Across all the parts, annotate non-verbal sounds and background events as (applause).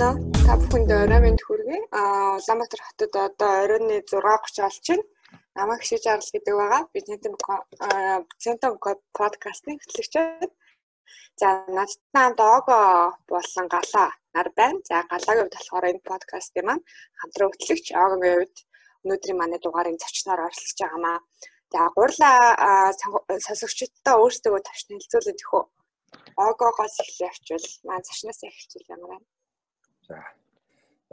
байна? Та бүхэнд орой минь хүргэе. Аа Улаанбаатар хотод одоо оройны 6:30 болж байна. Намайг хишиж арал гэдэг байгаа. Би Центом подкастын хөтлөгчөд. За надтай хамт Ого болон Галаа нар байна. За Галаагийн хувьд болохоор энэ подкастын маань хамтран хөтлөгч Огогийн хувьд өнөөдрийн манай дугаарыг зочноор оролцож байгаамаа. За гурлаа сонсогчдод өөрсдөө тавьж танилцуулъя тэхүү. Огоогоос эхлэе очвол маань зочноос эхэлчихвэл ямар байна? За.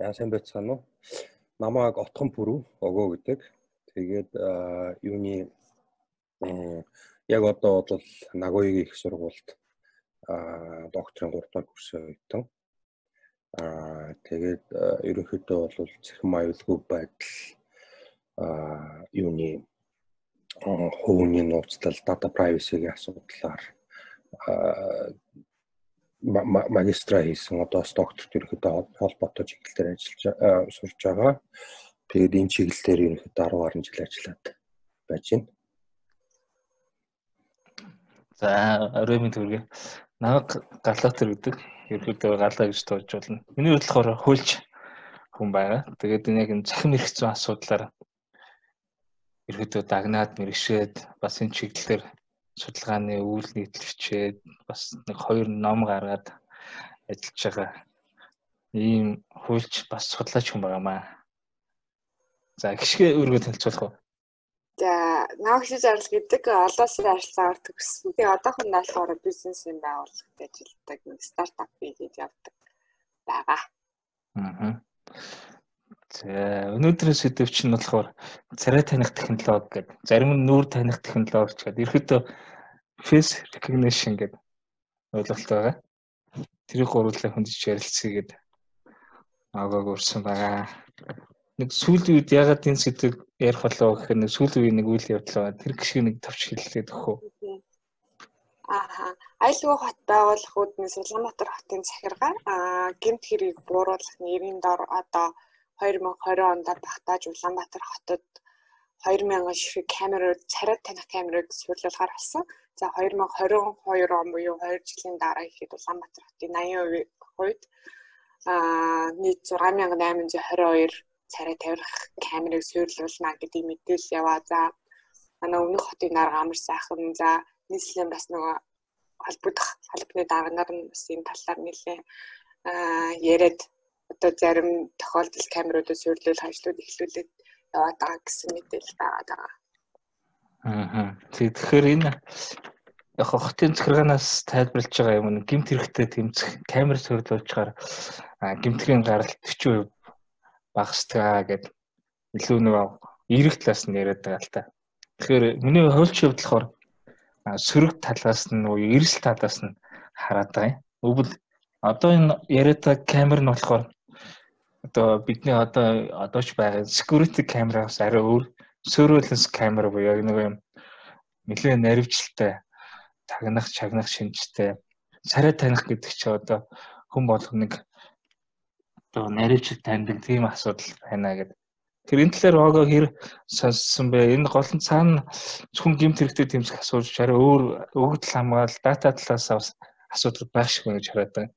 Яа сайн байцгаана уу? Намайг Отхон Пүрүү Огоо гэдэг. Тэгээд юуны яг одоо бол Нагоёгийн их сургуульд докторийн 3 дахь курсын оюутан. Аа тэгээд ерөнхийдөө бол цэхэн аюулгүй байдал аа юуны хувийн нууцлал data privacy-гийн асуудлаар магистра хийсэн одоо докторт ерөнхийдөө холбоотой чиглэлээр ажиллаж сурж байгаа. Тэгээд энэ чиглэлээр ерөнхийдөө 10 гаруй жил ажиллаад байж байна. За минь төргөө. Намайг Галатер гэдэг. Ерөнхийдөө галаа гэж болно. Миний болохоор хуульч хүн байгаа. Тэгээд энэ яг энэ захим эрх зүйн асуудлаар ерөнхийдөө дагнаад мэрэгшээд бас энэ чиглэлээр судалгааны үйл нийтлэгчээд бас нэг хоёр ном гаргаад ажиллаж байгаа ийм хуульч бас судлаач хүн байгаамаа. За гიშгэ өргөө танилцуулах уу? За, Наогшиж арал гэдэг олоосын ажиллагаар төгссөн. Би одоохондоо болохоор бизнесийн байгууллагад ажилладаг нэг стартап хийгээд явдаг байгаа. Аа. За өнөөдрийн сэдв чинь болохоор царай таних технологи гэдэг. Зарим нь нүүр таних технологи ч гэдэг. Ерөөдөө face recognition гэдэг ойлголт байгаа. Тэрийг гурлаа хөндөж ярилцъя гэдэг агааг урьсан байгаа. Нэг сүүлийн үед ягаад энэ сэдвийг ярих болов гэхээр нэг сүүлийн үеийн нэг үйл явдал байгаа. Тэр гişиг нэг товч хэллээд өгөх үү? Аа, айлгүй хот байгууллагууд нь Улаанбаатар хотын захиргаар аа гэмт хэргийг бууруулах нэрийн дор одоо 2020 онд багтааж Улаанбаатар хотод 2000 ширхэг камерууд царайд таних камерууд сурлуулахаар болсон. За 2022 он буюу 2 жилийн дараа ихэд Улаанбаатар хотын 80% хувьд аа нийт 6822 царай тавих камерыг суйрлуулна гэдэг мэдээлэл яваа. За манай өмнөх хотын дарга амар сайхан за нийслэлийн бас нөгөө холбогдох холбооны дарга нар нь бас энэ талаар нэлээ яриад одоо зарим тохиолдолд камеруудыг суйрлуулах ажлууд эхлүүлээд яваад байгаа гэсэн мэдээлэл байгаа даа. Аа. Тэгэхээр энэ яг хотын захиргаанаас тайлбарлаж байгаа юм нь гимт хэрэгтэй тэмцэх камер суйрлуулчаар гимтрийн гаралт 40% багасдаг гэдэг илүү нэг эрэг талаас нь яриад байгаа л та. Тэгэхээр миний хувьд болохоор сөрөг талаас нь уу эрсэл талаас нь хараад байгаа юм. Өвөл одоо энэ яриад байгаа камер нь болохоор одоо бидний одоо одоо ч байгаа security камераас арай өөр surveillance камер буюу яг нэг юм нэлээд наривчлалтай тагнах чагнах шинжтэй царай таних гэдэг чи одоо хүн болгоныг одоо наривчлал таньдаг тийм асуудал байна гэдэг. Тэр энэ талаар ого хэр сонссон бэ? Энэ гол нь цаана зөвхөн гимт хэрэгтэй тэмцэх асуудал арай өөр өгдөл хамгаал дата талаас бас асуудал байх шиг байна гэж хараад байна.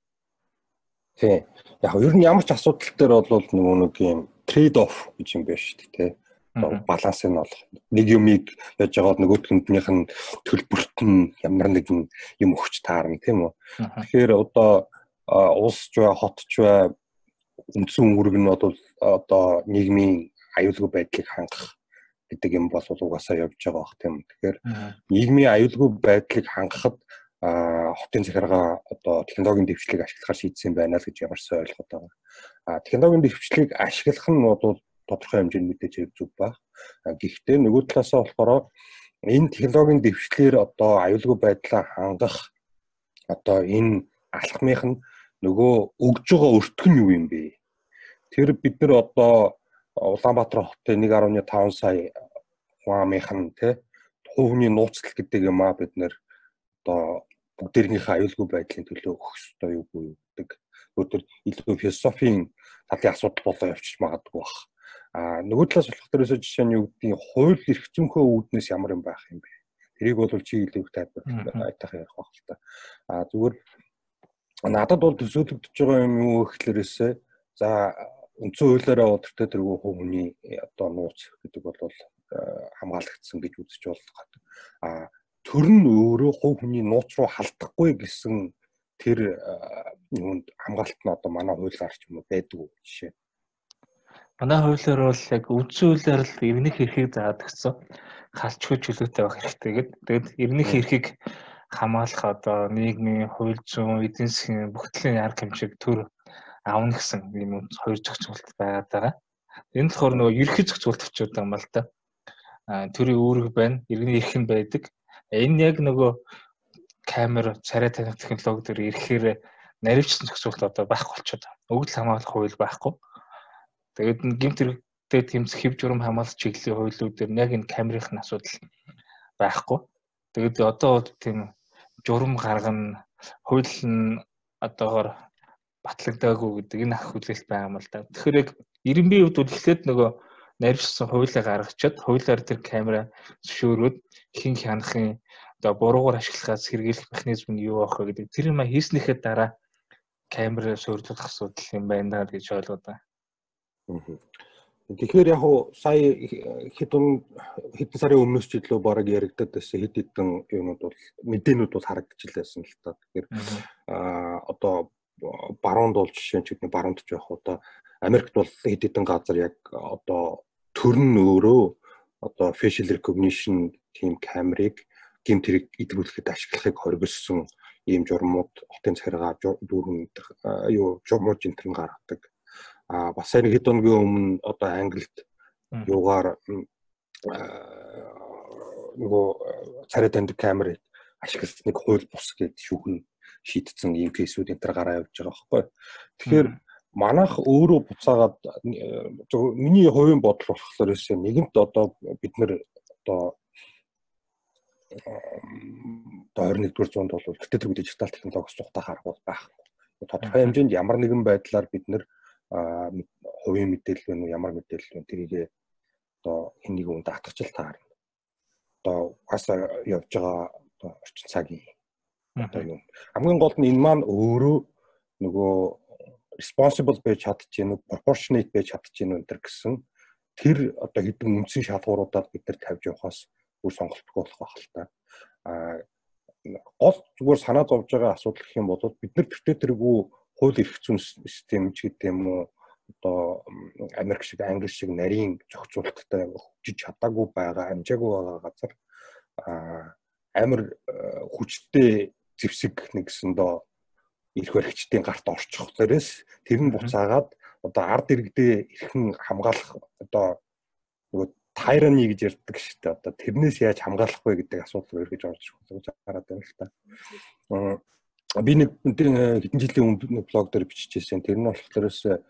Тий. Яг ер нь ямар ч асуудал дээр бол нөгөө нэг юм трейд офф гэж юм байна шүү дээ, тий. Баланс нь бол нэг юмыг яаж байгаа нөгөөдгөнднийх нь төлбөрт нь ямар нэгэн юм өгч таарна тийм үү. Тэгэхээр одоо улс ч бай, хот ч бай үндсэн үүрэг нь бол одоо нийгмийн аюулгүй байдлыг хангах гэдэг юм бол угаасаа явж байгаа бох тийм. Тэгэхээр нийгмийн аюулгүй байдлыг хангахад хотын захиргаа одоо технологийн дэвшлиг ашиглахаар шийдсэн байна л гэж ямарсан ойлгоод байгаа. А технологийн дэвшлиг ашиглах нь бол тодорхой хэмжээнд мэдээж зүг ба. Гэхдээ нөгөө талаасаа болохоор энэ технологийн дэвшлэр одоо аюулгүй байдлаа хангах одоо энэ алхмынх нь нөгөө өгж байгаа өртгөх нь юу юм бэ? Тэр бид нар одоо Улаанбаатар хотын 1.5 сая хүн амынх нь тий хувийн нууцлал гэдэг юм а бид нэр одоо бүгдээрнийхээ аюулгүй байдлын төлөө өгөх ёстой юу юу гэдэг өдөр илүү философийн талын асуудал болоо явчих магадгүй бах. А нөгөө талаас болох дээрээс жишээ нь юу гэдгийг хууль эрх зүйнхөө үүднээс ямар юм байх юм бэ? Тэрийг бол чи илүү их тайлбарлах айтах ярих байх л та. А зүгээр надад бол төсөөлөгдөж байгаа юм юу гэхлээрээсээ за үндсэн хуулиараа удирдах тэргүй хүний одоо нууц гэдэг бол хамгаалагдсан гэж үзэж болох. А төр нь өөрөө хувь хүний нууц руу халдахгүй гэсэн тэр юунд хамгаалт нь одоо манай хуулиар ч юм уу байдгүй жишээ. Манай хуулиар бол яг хуулиар л ирнэх эрхийг заадаг гэсэн халчгүй чөлөөтэй байх хэрэгтэй гэдэг. Тэгэд ирнэх эрхийг хамгаалах одоо нийгмийн хууль зүйн эдийн засгийн бүгдлийн арга хэмжээг төр авна гэсэн юм хоёр зохицуулт байгаад байгаа. Энэ болохоор нөгөө ерхий зохицуулт очиод байгаа юм л да. А төрийн үүрэг байна, иргэний эрх нь байдаг. Энэ яг нөгөө камер, царай таних технологи төр ирэхээр наривчсан зохицуулт одоо байхгүй болчиход байна. Өгдөл хамгаалах хууль байхгүй. Тэгээд гимт хэрэгтэй тэмцэх хэв журам хамгаалах чиглэлийн хуулиуд дээр яг энэ камерын асуудал байхгүй. Тэгээд одоо бол тийм журам гаргана, хууль нь одоогоор батлагдаагүй гэдэг энэ ах хүлээлт байгаа юм л да. Тэгэхээр яг 90-ийн үед бол эхлээд нөгөө нарийнсан хуулийг гаргачаад хуулиар тэр камера зөвшөөрөөд хин хянахын одоо буруугаар ашиглахаас хэрэглэх механизм нь юу байх вэ гэдэг. Тэр юм хийснийхээ дараа камера суурьдуулах асуудал юм байна гэж ойлгоод байна. Тэгэхээр яг уу сая хэдэн хэдэн сарын өмнөөс ч илүү бараг яригдаад байсан хэд хэдэн юмуд бол мэдээнүүд бол харагдчихлээсэн л та. Тэгэхээр а одоо баруунд бол жишээ нь ч гэдэг баруунд ч явах одоо Америкт бол хэд хэдэн газар яг одоо төр нь өөрөө одоо facial recognition team камерыг гэмт хэрэг идэвхжүүлэхэд ашиглахыг хоригдсон ийм журмууд хотын цахиргаа дүүрэн юу журмууд энэ гаргадаг. А бас энэ хэд өдрийн өмнө одоо англид юугаар нөгөө царай танд камерыг ашигласныг хууль бус гэж шүүхэн шийдсэн ийм кейсүүд энэ төр гараа явж байгаа байхгүй. Тэгэхээр манайх өөрөө буцаагаад миний хувийн бодол болохоор өсөө нэгэнт одоо бид нэр одоо одоо 21-р зуунд бол тэгтээ тэр дижитал технологи цухтаа харах байхгүй. Тодорхой хэмжээнд ямар нэгэн байдлаар бид нэр хувийн мэдээлэл байна уу ямар мэдээлэл байна тэрийг одоо хэн нэгэн үнд атгачлал таарна. Одоо хасаа явж байгаа одоо орчин цагийн одоо юм. Хамгийн гол нь энэ маань өөрөө нөгөө responsible байж чадчихэв үү, proportionate байж чадчихэв үү гэсэн тэр одоо хэдэн үндсэн шалгууруудад бид нар тавьж явахаас үр сонголтгүй болох байх л та. А гол зүгээр санаа зовж байгаа асуудал гэх юм бол бид нар тэртээ тэргүй хууль эрх зүйн систем ч гэдэг юм уу одоо Америк шиг Англи шиг нарийн зохицуулалттай хөгжиж чадаагүй байгаа амжаагүй байгаа газар амар хүчтэй зэвсэг нэгсэндөө эрх баригчдын гарт орчих зэрэг тэр нь буцаагаад одоо ард иргэдээ эрхэн хамгаалах одоо нөгөө тайраны гэж ярьдаг шүү дээ. Одоо тэрнээс яаж хамгаалах вэ гэдэг асуудал өргөж орж хараад байна л та би нэг хэдэн жилийн өмнө блог дээр биччихсэн. Тэр нь болохоор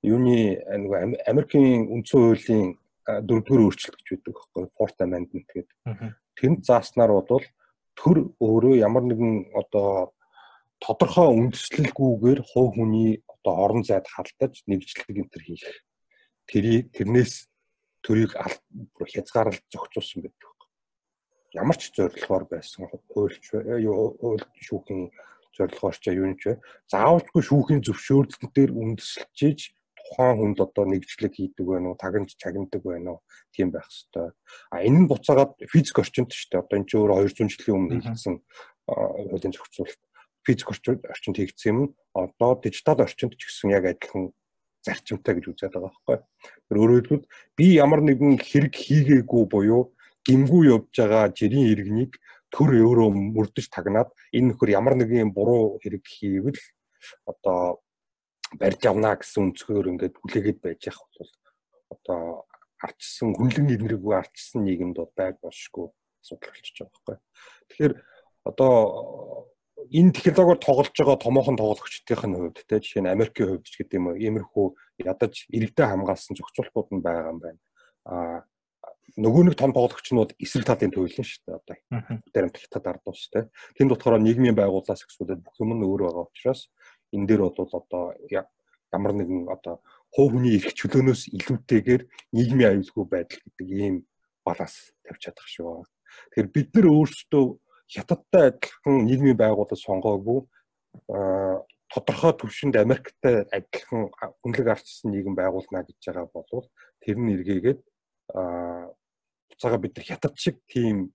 юуны нэг Америкийн үндсэн хуулийн дөрөвдүгээр өөрчлөлт гэж байдаг байхгүй Fourth Amendment гэдэг. Тэнд зааснаар бодвол төр өөрөө ямар нэгэн одоо тодорхой үндэслэлгүйгээр хувь хүний одоо орон зайд халдаж нэгжлэг энэ төр хийх. Тэрийг тэрнээс төрийг хязгаарлаж зохицуулсан байдаг. Ямар ч зорилгоор байсан хуульч хууль шүүхийн зорилгоор ч юу вэ. Заавалжгүй шүүхийн зөвшөөрлөлт дээр үндэслэж тухайн хүнд одоо нэгжлэг хийдэг байна уу, тагнаж чагнадаг байна уу тийм байх хэвээр. А энэ нь буцаагаад физик орчинд шүү дээ. Одоо энэ ч өөр 200 жилийн өмнө хийгдсэн хуулийн зохицуулалт. Физик орчинд хийгдсэн юм одоо дижитал орчинд ч гэсэн яг адилхан зарчимтай гэж үзээд байгаа байхгүй. Тэр өөрөөр хэлбэл би ямар нэгэн хэрэг хийгээгүй буюу гимгүү явж байгаа жирийн иргэнийг төр өөрөө мөрдөж тагнаад энэ нөхөр ямар нэгэн буруу хэрэг хийвэл одоо барьж авна гэсэн өнцгөр ингээд хүлээгээд байж явах бол одоо арчсан хүнлэн эднэргүй арчсан нийгэмд бол байг болшгүй асуудал болчихж байгаа байхгүй. Тэгэхээр одоо энэ технологиор тоглож байгаа томоохон тоглогчдын хувьд те жишээ нь Америкийн хувьд ч гэдэг юм уу иймэрхүү ядаж иргэдэд хамгаалсан зохицуултууд нь байгаа юм байна. А нөгөө нэг том тоглогчнууд эсрэг талын төлөвлөн шүү дээ одоо баримтлагтад ардуул шүү дээ. Тэнд болохоор нийгмийн байгууллаас эхлүүлээд бүх юм нь өөр байгаа учраас энэ дээр бол одоо ямар нэгэн одоо хувь хүний эрх чөлөөнөөс илүүтэйгээр нийгмийн аюулгүй байдал гэдэг ийм баланс тавьж чадах шүү. Тэгэхээр бид нар өөрсдөө хятадтай адилхан нийгмийн байгууллага сонгоогүй тодорхой түвшинд Америктай адилхан хүнлэг арчсан нийгэм байгуулна гэж байгаа бол тэр нь эргээгээд буцаага бид нар хятад шиг тийм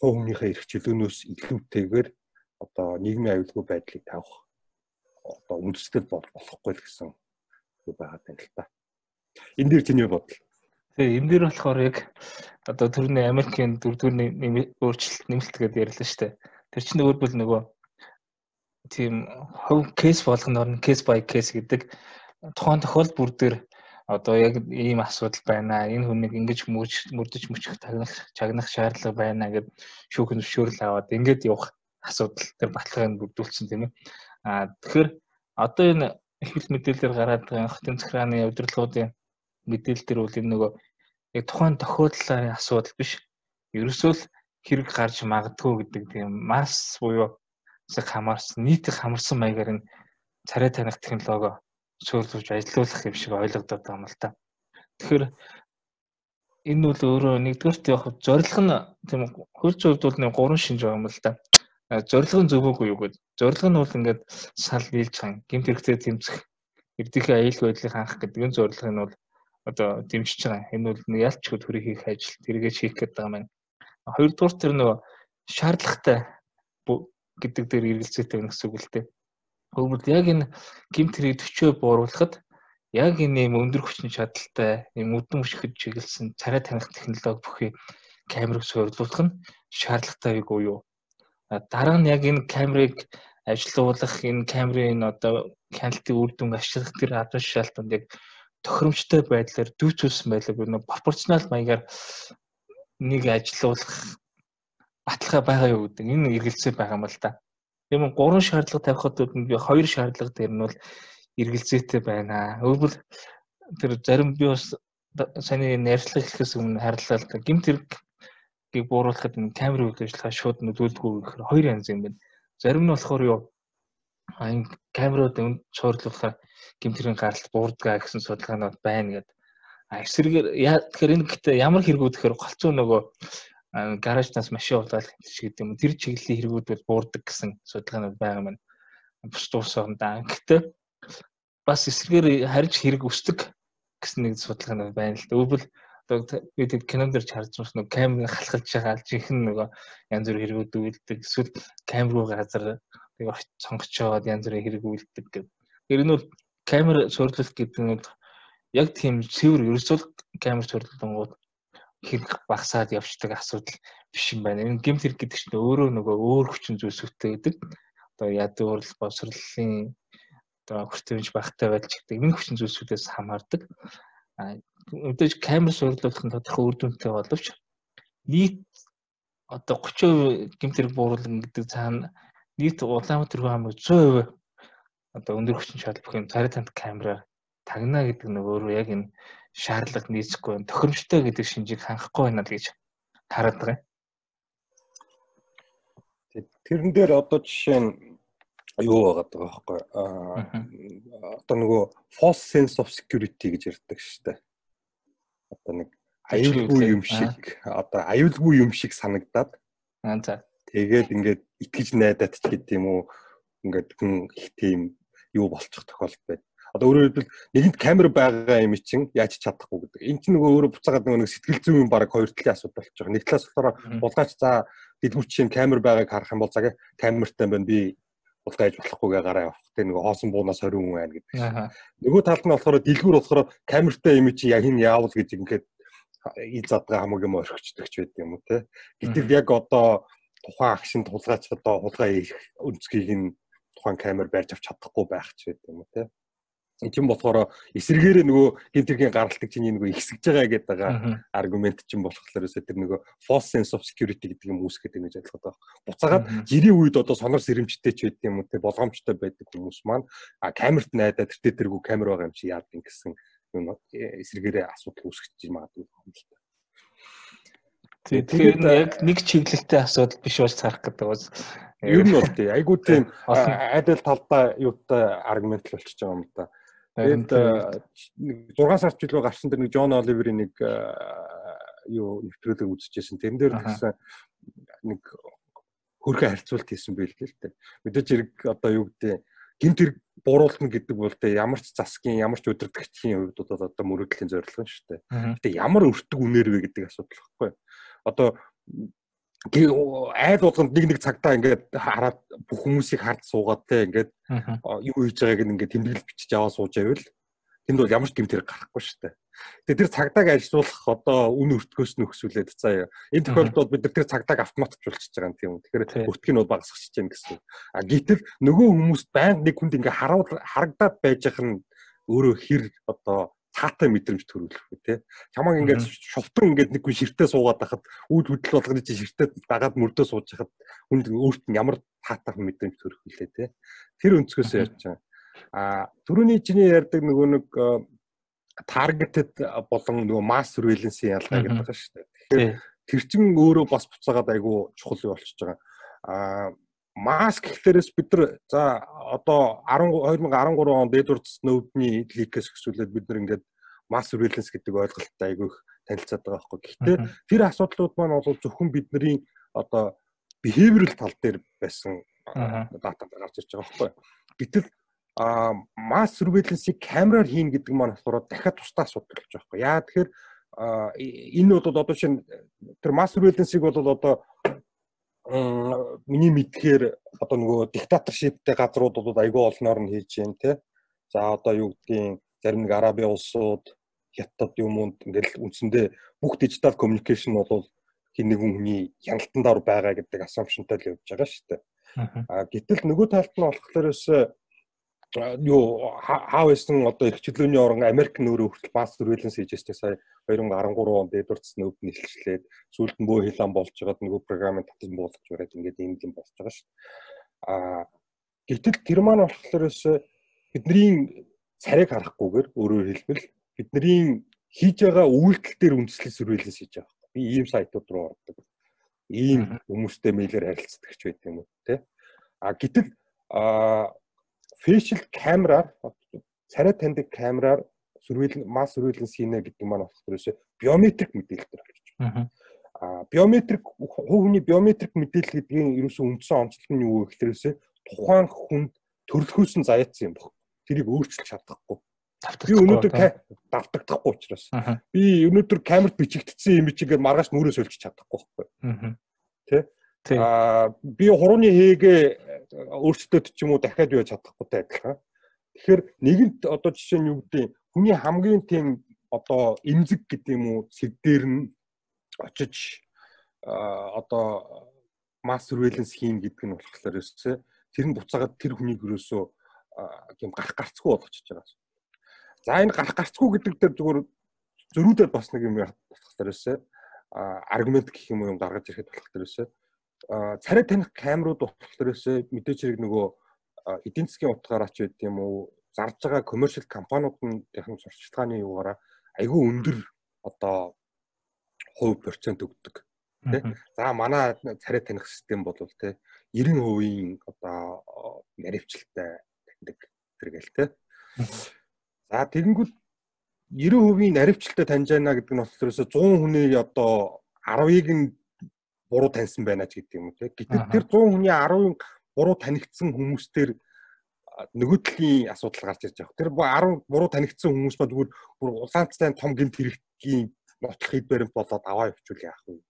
хувь хүнийхээ эрх чөлөөнөөс илүүтэйгээр одоо нийгмийн аюулгүй байдлыг тавих одоо үндэслэл болохгүй л гэсэн үг байгаа юм л та. Энэ дээр чиний бодол. Тэгээ энэ дээр болохоор яг одоо төрний Америкийн дөрөвдүгээр өөрчлөлт нэмэлт гэдээ ярьлаа шүү дээ. Тэр чинь өөр бүр нөгөө тийм хувь кейс болгоноор нь кейс бай кейс гэдэг тухайн тохиолдол бүр дээр одоо яг ийм асуудал байна. Энэ хүнийг ингэж мөрдөж мөчих тагнах чагнах шаардлага байна гэд шүүхэн зөвшөөрөл аваад ингэж явах асуудал тэр баталгааг бүрдүүлсэн тийм ээ. А тэгэхээр одоо энэ их хэл мэдээлэлээр гараад байгаа хотын захиргааны удирдлагуудын мэдээлэл төр бол энэ нөгөө яг тухайн тохиолдлын асуудал биш. Ерөөсөө л хэрэг гарч магадгүй гэдэг тийм масс буюу зэрэг хамаарсан нийтийг хамарсан маягаар энэ царай таних технологи суурилж ажилуулах юм шиг ойлгогдоод байгаа юм л та. Тэгэхээр энэ бол өөрөө нэгдүгээрт яг зорилго нь тийм хөрч хувьд бол нэг гурван шинж байгаа юм л та. Зорилго нь зөвхөөгүй юу гэдэг. Зорилго нь бол ингээд сал нийлж хан гэмт хэрэгцээ тэмцэх эрдийнхээ аюулгүй байдлыг хангах гэдэг энэ зорилго нь бол одоо дэмжиж байгаа. Энэ бол нэг ялч хөт хөрийг хийх ажил тэргээ хийх гэдэг байгаа маань. Хоёрдугаар тэр нөгөө шаардлагатай гэдэг дээр эргэлзээтэй байна гэсэн үг л дээ. Өөрөлд яг энэ гимт хэрэг төчөө бууруулахад яг энэ юм өндөр хүчин чадалтай юм үдэн өшгөж чиглэсэн царай таних технологи бүхий камерыг суйрлуулах нь шаардлагатай юу юу. Дараа нь яг энэ камерыг ажилуулах энэ камерын одоо хяналтын үр дүн ашиглах тэр адуу шалтгаанд яг тохиромжтой байдлаар дүүцүүлсэн байлаа бүр пропорционал маягаар нэг ажилуулах баталгаа байгаа юу гэдэг энэ эргэлзээ байгаа юм л да. Тийм үү гурван шаардлага тавихад би хоёр шаардлага дээр нь бол эргэлзээтэй байна. Өөрөөр тэр зарим би бас саний ярьцлага хэлэхээс өмнө харлаа л да. Гимт хэрэгийг бууруулахад энэ камер үйл ажиллагаа шууд нөлөөлдгөө гэхээр хоёр янз юм байна. Зарим нь болохоор юу камерууд өнд цуурлуулахаар гимт хэргийн гаралт буурдгаа гэсэн судалгаанууд байна гэдэг. А эсрэгээр тэгэхээр энэ гэхдээ ямар хэрэгүүд гэхээр голцоо нөгөө гаражнаас машин удаалах шиг гэдэг юм. Тэр чиглэлийн хэрэгүүд бол буурдаг гэсэн судалгаанууд байгаа маань бус дууссан да. Гэхдээ бас эсрэгээр харж хэрэг өсдөг гэсэн нэг судалгаанууд байна л да. Өөрөөр одоо бид кинонд дэр харж байгаа нэг камерыг халахлж байгаа жинхэнэ нөгөө янз бүрийн хэрэгүүд үйлддэг. Эсвэл камер руу газар нэг сонгочоод янз бүрийн хэрэг үйлддэг гэдэг. Тэр нь бол камер суурилалт гэдэг нь бол яг тийм цэвэр ерөөсөө камер суурилалт хэрэг багасаад явждаг асуудал биш юм байна. Энэ гемт хэрэг гэдэг чинь өөрөө нөгөө өөр хүчин зүйлсүүтэй гэдэг. Одоо ядуурл босрлын одоо хүртээмж багтай байдал гэдэг энэ хүчин зүйлсүүдээс хамаардаг. А мэдээж камер сурлуулах нь тодорхой үр дүнтэй боловч нийт одоо 30% гемт хэрэг бууруулна гэдэг цаана нийт Улаанбаатар хамаг 100% одоо өндөр хүчин чадал бүх юм царай тант камераар тагна гэдэг нь өөрөө яг энэ шаардлага нийцэхгүй байна. Тохиромжтой гэдэг шинжийг хангахгүй байна л гэж хараад байгаа юм. Тэрэн дээр одоо жишээ нь юу байгаа байхгүй? Аа одоо нөгөө false sense of security гэж ярьдаг шүү дээ. Одоо нэг аюулгүй юм шиг одоо аюулгүй юм шиг санагдаад. Аа за. Тэгээд ингээд итгэж найдаад ч гэдэг юм уу ингээд хүн их тийм юу болчих тохиолдол байд. Одоо өөрөөр хэлбэл нэгэнт камер байгаа юм чинь яаж чадахгүй гэдэг. Энэ чинь нөгөө өөрөө буцаагаад нөгөө сэтгэл зүйн баг хоёр талын асуудал болж байгаа. Нэг талаас болохоор булгаач за дэлгүүр чинь камер байгааг харах юм бол заа камертай байна би булгааж болохгүйгээ гараа явах. Тэ нөгөө хоосон буунаас 20 хүн байна гэдэг. Нөгөө талд нь болохоор дэлгүүр болохоор камертай юм чи яг хин яавал гэж ингээд ий задгаа хамаг юм орхичдаг ч байдаг юм уу те. Гэтэл яг одоо тухайн агшин тулгаач одоо хулгай их өнцгийг нь тухайн камер барьж авч чадахгүй байх ч байдаг юм уу те. Тийм болохоор эсэргээрээ нөгөө гинтергийн гаралтыг чинь нөгөө ихсэж байгаа гэдэг байгаа аргумент чинь болохоор өсө тэр нөгөө false sense of security гэдэг юм үүсгэж байгаа гэж ойлгоод байгаа. Буцаагаад жирийн үед одоо сонор сэрэмжтэй ч байд юм уу те болгоомжтой байдаг хүмүүс маань а камерт найдаа тэр тэргүй камер байгаа юм чи яад гин гэсэн юм эсэргээрээ асуудал үүсгэж магадгүй юм л та. Тэгэхээр яг нэг чиглэлтэй асуудал биш болж царах гэдэг бас ер нь бол тий айгуу тийм айдал талдаа юутай аргумент л болчихж байгаа юм да. Тэгээд 6 сард жилөө гарсан тэр нэг Джон Оливерийн нэг юу нэвтрүүлэг үзчихсэн. Тэрэн дээр гэсэн нэг хөрхөө харьцуулт хийсэн байл л дээ. Мэдээж хэрэг одоо юу гэдэг гинт хэрэг бууруулна гэдэг бол тэ ямар ч засгийн ямар ч удирдгчдын хувьд одоо мөрөгдлийн зорилго нь шүү дээ. Гэтэ ямар өртөг үнээр вэ гэдэг асуудал багхгүй. Одоо айл болгонд нэг нэг цагтаа ингээд хараад бүх хүмүүсийг хард суугаад те ингээд юу хийж байгааг ингээд тэмдэглэл бичиж аваа сууж байвал тэнд бол ямар ч гэмтэр гарахгүй шүү дээ. Тэгээ тэр цагдааг ажилуулах одоо үн өртгөөс нь өксүүлээд заа. Энэ тохиолдолд бид тэр цагдааг автоматжуулчихж байгаа юм тийм үү. Тэгэхээр өртгийг нь бол багасгах чинь гэсэн. А гэтэл нөгөө хүмүүс байнга нэг хүнд ингээ харуул харагдаад байж ах нь өөрөө хэр одоо цаатай мэдрэмж төрүүлэх үү те. Чамаг ингээд шувтан ингээд нэг хүн ширтээ суугаад байхад үйл хөдлөл болгоны чи ширтээ дагаад мөрдөө сууж байхад хүнд өөрт нь ямар таатай мэдрэмж төрөх вүлээ те. Тэр өнцгөөс ярьж байгаа. А түрүүний чиний ярьдаг нөгөө нэг targeted болон нөгөө mass surveillance-ийн ялгаа гэдэг байгаа шүү дээ. Тэгэхээр тэр чин өөрөө бас буцаагаад айгүй чухал болчихж байгаа. А маск гэхлээрээс бид нар за одоо 2013 онд Эдвард Сноудны ликээс хэсүүлээд бид нар ингээд mass surveillance гэдэг ойлголттой айгүй их танилцаад байгаа байхгүй. Гэхдээ тэр асуудлууд маань бол зөвхөн бидний одоо behavioral тал дээр байсан дата гарч ирж байгаа байхгүй. Гэтэл а масс surveillance-ийг камераар хийн гэдэг маань болохоор дахиад тусдаа асуудал болж байгаа байхгүй. Яа тэгэхээр энэ бол одоо чинь тэр масс surveillance-ийг бол одоо миний мэдхээр одоо нөгөө диктаторшиптэй газрууд бол айгүй олноор нь хийж जैन те. За одоо юу гэдгийг зарим нэг Араби улсууд хятад юм уу ингээл үндсэндээ бүх дижитал communication бол хин нэгэн хүний хяналтанд ор байгаа гэдэг assumptionтай л явж байгаа шүү дээ. А гэтэл нөгөө талд нь болохоор өсөө юу хаа байсан одоо их чөлөөний орон Америк нөрөө хүртэл бас surveillance хийж байсан сая 2013 онд Эдвардс нөвд нэлчлээд сүүлд нь бөө хилан болж байгаад нөгөө програмыг татаж буулгаж бариад ингээд ийм юм болж байгаа шүү. Аа гэтэл тэр маань болохоор бидний царайг харахгүйгээр өөрөөр хэлбэл бидний хийж байгаа үйлдэл дээр үндэслэл surveillance хийж байгаа. Би ийм сайтууд руу ордог. Ийм хүмүүстэй мэйлэр харилцдаг ч байт юм уу те. А гэтэл а facial камераар царай таньдаг камераар сүрвээл масс сүрвээлэн сийнэ гэдэг маань болохоор ерөөсө биометрик мэдээлэл төр болчих. Аа биометрик хувийн биометрик мэдээлэл гэдгийн ерөөсө үндсэн онцлог нь юу вэ гэхээр ерөөсө тухайн хүнд төрөлхөөс нь заяатсан юм баг. Тэрийг өөрчилж чадахгүй. Би өнөөдөр давтагдахгүй учраас. Би өнөөдөр камерт бичигдсэн юм чигээр маргааш нүрээ сольж чадахгүй байхгүй. Тэ? Аа би хурууны хээгээ өөрсдөө ч юм уу дахиад юу чадахгүйтэй адилхан. Тэгэхээр нэгэнт одоо жишээ нь юу гэдэг хүний хамгийн тийм одоо эмзэг гэдэг юм уу сэд дээр нь очиж одоо масс surveillance хийн гэдэг нь болохоор ерөөсөө тэр нь буцаагаад тэр хүнийг ерөөсөө тийм гарах гарцгүй болгочихж байгаа. За энэ гарах гарцгүй гэдэг дээр зүгээр зөрүүдээр бас нэг юм болохоор ерөөсөө аргумент гэх юм уу юм гаргаж ирэхэд болох төрөөсөө царай таних камерууд болохоор мэдээж хэрэг нөгөө эдийн засгийн утгаараа ч байд юм уу зарж байгаа commercial компаниуд нь дахин сурчлагын юугаараа айгүй өндөр одоо хувь процент өгдөг тий. За манай царай таних систем бол тий 90% одоо наривчлалтай таньдаг тэргээл тий. За тэгэнгүүт 90% наривчлалтай таньж байна гэдэг нь болохоор 100 хүний одоо 10-ыг нь буруу таньсан байна ч гэдэг юм те. Гэтэл тэр 100 хүний 10 буруу танигдсан хүмүүстээр нөгөө талын асуудал гарч ирж байгаа. Тэр 10 буруу танигдсан хүмүүс ба зүгээр бүр улаанцтай том гинт хэрэгтгийн нотлох хэд баримт болоод аваа явуул яах вэ?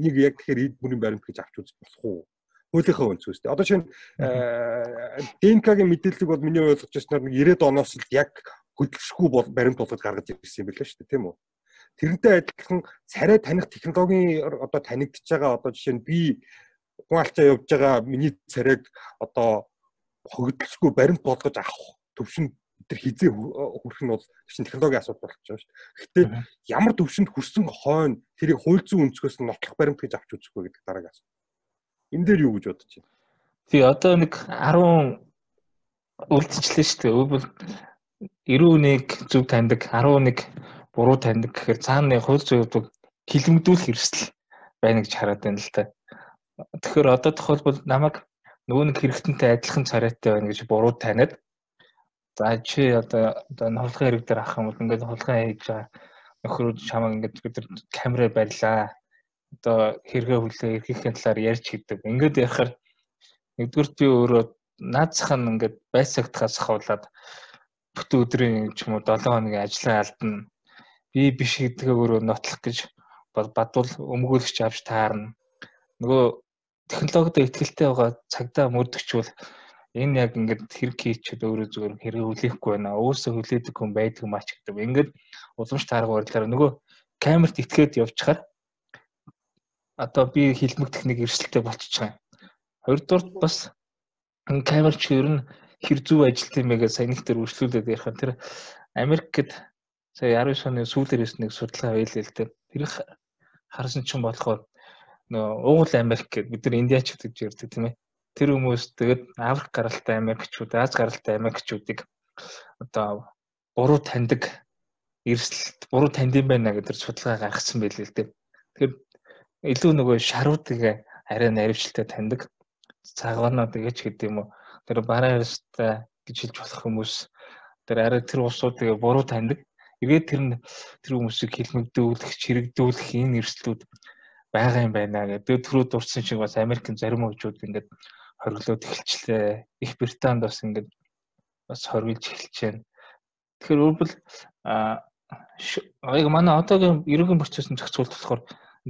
Энийг яг тэгэхээр эд бүрийн баримт гэж авч үзэх болох уу? Хуулийнхаа өнцгөөс. Одоо шинэ ДНК-гийн мэдээллийг бол миний ойлгож байснаар 90-ад оноос л яг хөдөлшгүй баримт болгож гаргаж ирсэн юм байна шүү дээ, тийм үү? Тэрнтэй адилхан царай таних технологийн одоо танигдж байгаа одоо жишээ нь би хүн алчаа явж байгаа миний царайг одоо хөгдөлсгүй баримт болгож авах төвшөнд тэр хизээ хүрэх нь бол чинь технологийн асуудал болж байгаа шүү дээ. Гэхдээ ямар төвшөнд хүрсэн хойно тэрийг хууль зүйн өнцгөөс нь нотлох баримт гэж авч үзэх вэ гэдэг дараагийн асуулт. Энэ дээр юу гэж бодож байна? Тий одоо нэг 10 үлдчихлээ шүү дээ. Өөрөөр 91 зөв таньдаг 11 буруу таньдаг гэхээр цаана хууль зүйн хилэмдүүлэх хэрэгсэл байна гэж хараад байна л та. Тэгэхээр одоо тохиолбол намайг нөгөө нэг хэрэгтэнтэй адилхан царайтай байна гэж буруу таниад за чи одоо одоо хулгайн хэрэг дээр авах юм бол ингээд хулгайн хийж байгаа нөхрүүд чамаа ингээд бид камераар барьлаа. Одоо хэрэгээ хүлээ эрхийнхээ талаар ярьж хийдэг. Ингээд ярихаар Нэгдүгээр би өөрөө наацх нь ингээд байцаагтахаас хавлаад бүтэн өдрийн ч юм уу 7 хоногийн ажлаа алдна. Би биш гэдгээ өөрөө нотлох гэж бадвал өмгөөлөгч авч таарна. Нөгөө технологид ихтгэлтэй байгаа цагдаа мөрдөгчвөл энэ яг ингээд хэрэг хийчихэд өөрөө зүгээр хэрэг хүлээхгүй байна. Өөсөө хүлээдэг хүн байдаг юм ач гэдэг. Ингээд уламж таарга барилаар нөгөө камерт итгээд явчихаар одоо би хилмэг техник эрсдэлтэй болчихж байгаа юм. Хоёрдугаар бас камерч ер нь хэр зүв ажилт юм бэ гэж сая нэг төр үргэлжлүүлээд ярих нь тэр Америкт сая 19 оны сүүлээрээс нэг судалгаа байлээ л дээ. Тэр харсан ч юм болохоор нөө уугуул Америк гэдэг бид нар индиач гэж ярьдаг тийм ээ тэр хүмүүс тэгээд Африк гаралтай Америкчууд, Аз гаралтай Америкчуудыг одоо буруу таньдаг эрсдэлт буруу танд юм байна гэдэг судалгаа гаргасан байлээ л дээ. Тэгэхээр илүү нөгөө шаруудыг арай наривчльтай таньдаг. Цагаанаа тэгэж гэдэг юм уу. Тэр бараа ярстай гэж хэлж болох хүмүүс тэр арай тэр усуудыг буруу таньдаг. Тэгээд тэр нь тэр хүмүүсийг хилмигдүүлэх, чирэгдүүлэх энэ эрсдлүүд байгаа юм байна гэдэг. Түрүү дурдсан шиг бас Америкийн зарим хөгжүүд ингээд хориглоод эхэлчлээ. Их Британд бас ингээд бас хоригдж эхэлж байна. Тэгэхээр өөрөвл а яг манай одоогийн ерөнхий процессыг зохицуулт болохоор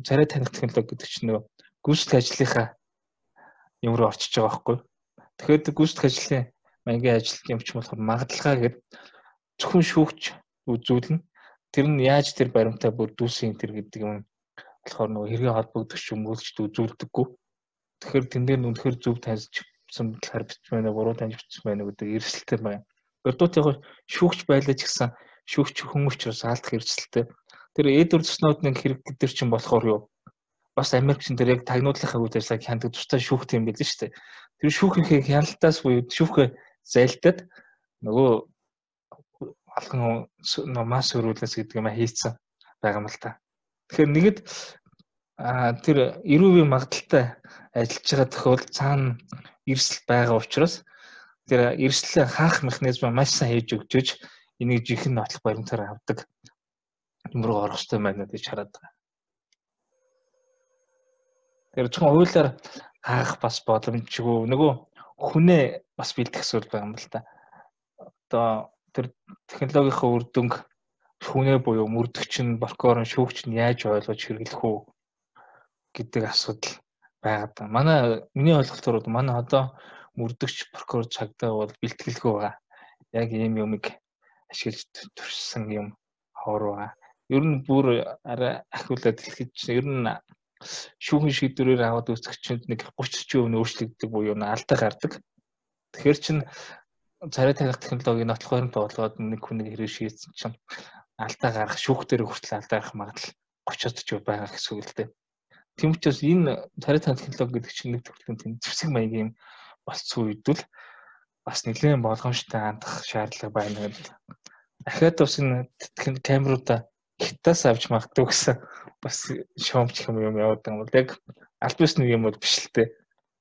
царай таних технологи гэдэг чинь нөгөө гүйцэтгэх ажлынхаа юм руу орчиж байгаа байхгүй. Тэгэхээр гүйцэтгэх ажлын маягийн ажил юм ч болохоор магадлалгаа гэдэг зөвхөн шүүгч үзүүлнэ. Тэр нь яаж тэр баримтаа бүрдүүлсэн тэр гэдэг юм болохоор нөгөө хэрэг холбогдох юм үйлчд үзүүлдэггүй. Тэгэхээр тэн дээр үнэхээр зөв таньжсан талаар бичсэн байна, буруу таньж бичсэн байна гэдэг эрсдэлтэй байна. Өрдөөт яг шүүгч байлаа ч гэсэн шүүгч хүн учраас алдах эрсдэлтэй. Тэр Эдвард Сноудны хэрэг гэдэг чинь болохоор юу? Бас Америкчин тэр яг тагнуулахын үйл ажиллагааг хяндаг тустай шүүхт юм билээ шүү дээ. Тэр шүүхийнхээ хяналтаас буюу шүүхээ зайлтад нөгөө алхан мас өрүүлээс гэдэг юм хийцэн байгаа юм л та. Тэгэхээр нэгэд тэр эрүүвийн магадaltaй ажиллаж байгаа тохиолдолд цаана эрсэл байгаа учраас тэр эрслээ хаах механизм маш сайн хийж өгчөж энийг жихэн нотлох баримтаар авдаг юм руу орох хэрэгтэй байна гэж хараад байгаа. Тэр зөвхөн хуулиар хаах бас боломжгүй нөгөө хүнээ бас бэлдэх зүйл байгаа юм л да. Одоо тэр технологийн үр дүнг хүнээ буюу мөрдөгч нь, прокурор нь, шүүгч нь яаж ойлгож хэрэглэх үү гэдэг асуудал байгаад байна. Манай миний ойлголтоор манай одоо мөрдөгч прокурор цагдаа бол бэлтгэлгүй байгаа. Яг ийм юмыг ашиглаж төрсөн юм хоор байгаа. Ер нь бүр арай ахиулаад хэлэхэд ер нь шүүхэн шийдвэрээр аваад үүсгэгчэнд нэг 30 40% өөрчлөгддөг буюу алдаа гардаг. Тэгэхээр чин царай таних технологийн нотлох баримт болгоод нэг хүнийг хэрэг шийдсэн чинь алдаа гарах шүүхтэр хүртэл алдаа гарах магадлал 30-од ч байгаа гэсэн үг л дээ. Тийм учраас энэ царай таних технологи гэдэг чинь нэг төрлийн тийм зэвсэг маягийн болцсон үедвэл бас нэлээд болгоомжтой хандах шаардлага байна гэдэг. Дахиад бас энэ камеруудаа хятаас авч магадгүй гэсэн бас шоомч юм юм яваад байгаа юм бол яг аль бис нэг юм бол биш л дээ.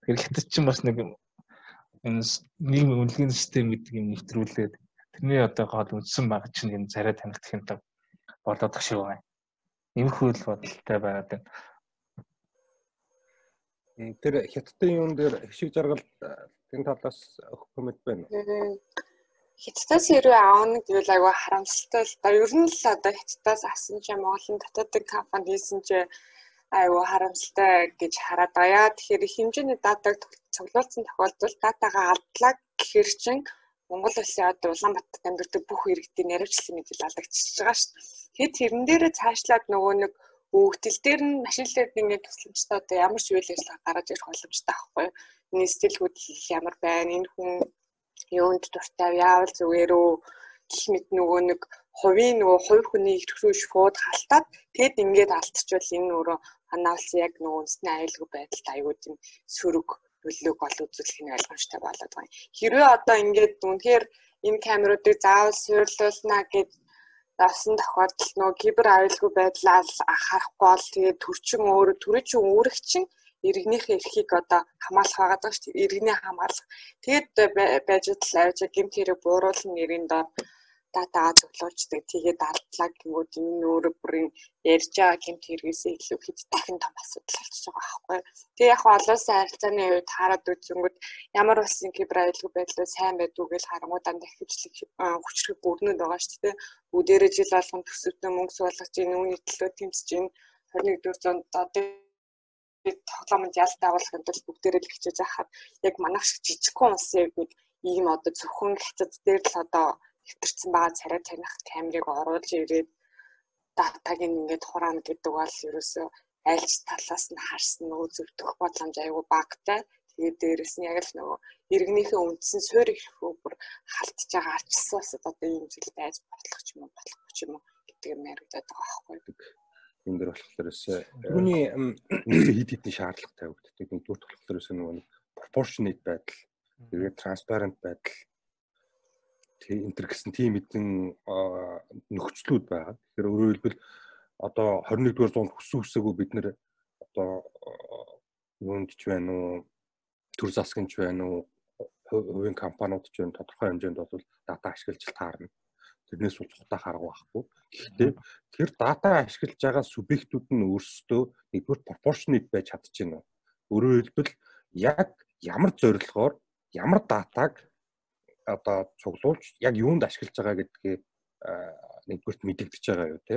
Тэгэхээр хятад чинь бас нэг нийгмийн үнэлгээний систем гэдэг юм нэвтрүүлээд тэрний одоо гол үндсэн баг чинь энэ царай таних технологи болоод тах шиг байна. Иймэрхүү л бодолтой байгаад байна тэр хятадын юун дээр хшиг жаргал тэн талаас өгөх коммент байна. Хятадаас хэрвээ аавна гэвэл айгүй харамсалтай л да. Ер нь л одоо хятадаас асан ч Монголын дотоодын компани хийсэн ч айгүй харамсалтай гэж хараад байгаа. Тэгэхээр хэмжээний датаг цуглуулсан тохиолдолд датагаа алдлаа гэхэр чинь Монгол улсын одоо Улаанбаатарт амьдардаг бүх иргэдийн наривчлалын мэдээлэл алдагдчихж байгаа шүү дээ. Тэгэхээр тэрэн дээрээ цаашлаад нөгөө нэг Өгдөл дээр нь машинлээд ингээд тусламжтай одоо ямар ч үйл ажиллагаа гаргаж ирэх боломжтой байхгүй юу? Энэ стилгүүд ямар байна? Энэ хүн юунд дуртай яавал зүгээр үү? гэх мэт нөгөө нэг хувийн нөгөө хувь хүний эрх рүү шууд халтаад тэгэд ингээд алдчихвал энэ өөрөө ханаалсан яг нөгөө үндэсний аюулгүй байдалд аюул юм сөрөг нөлөөг ол үзүүлэх нь ойлгомжтой болоод байгаа. Хэрвээ одоо ингээд үнэхээр энэ камеруудыг заавал суйрлуулна гэд авсан тохиолдолд нөгөө кибер аюулгүй байдлаа харахгүй бол тэгээд төрчин өөр төрөчин үүрэгчин иргэнийхээ эрхийг одоо хамгаалах байгаа даа шүү дээ. Иргэний хамгаалах. Тэгээд байж тал авч гэмт хэрэг бууруулна нэрийн дор датагаа цуглуулждаг. Тэгээд алдлаа гингүүд энэ өөрөө бүрийн ярьж байгаа гэмт хэрэгээсээ илүү хэд дахин том асуудал болчихж байгаа байхгүй. Тэгээ яг олон улсын харилцааны үед хараад үзэнгүүт ямар улсын кибер аюулгүй байдлаа сайн байдгүй гэж харангуудаа дахивчлаг хүчрэг бүрнүүд байгаа шүү дээ. Бүгдээрээ жил болгон төсөвтөө мөнгө суулгаж ийн үүний төлөө тэмцэж ийн 21-р зуунд одоо тоглоомд ялт агуулгын тулд бүгдээрээ л хичээж байхад яг манайх шиг жижигхэн улсын нэг ийм одоо зөвхөн хятад дээр л одоо хэвтэрсэн байгаа царай таних камерыг оруулж ирээд датаг ингээд хураана гэдэг бол ерөөсөө альч талаас нь харсан нөгөө зөвдөх боломж аягүй багтай. Тэгээд дээрэс нь яг л нөгөө иргэнийхээ үндсэн суурь их бүр халтж байгаа арчилсан бас одоо ийм зүйл байж болох ч юм уу болохгүй ч юм уу гэдэг юм яригдаад байгаа байхгүй энэ дэр болохоор өсөө түүний хит хитний шаардлага тавигддаг. Энэ дүрт болохоор өсөө нөгөө proportionate байдал, тэгээд transparent байдал энэ төр гэсэн тийм хэдэн нөхцлүүд байгаа. Тэгэхээр өөрөөр хэлбэл одоо 21-р зуунд хүссэн хүсээгүй бид нэр одоо юунд ч байна уу төр засгийн ч байна уу хувийн компаниуд ч байна тодорхой хэмжээнд бол дата ашиглаж таарна. Тэрнээс бол цухтаа харга байхгүй. Гэхдээ тэр дата ашиглаж байгаа субъектүүд нь өөрсдөө нэгдүгээр пропорционate байж чадчихна. Өөрөөр хэлбэл яг ямар зорилгоор ямар датаг одоо цуглуулж яг юунд ашиглаж байгаа гэдгээ нэгдүгürt мэдэгдэж байгаа юу те.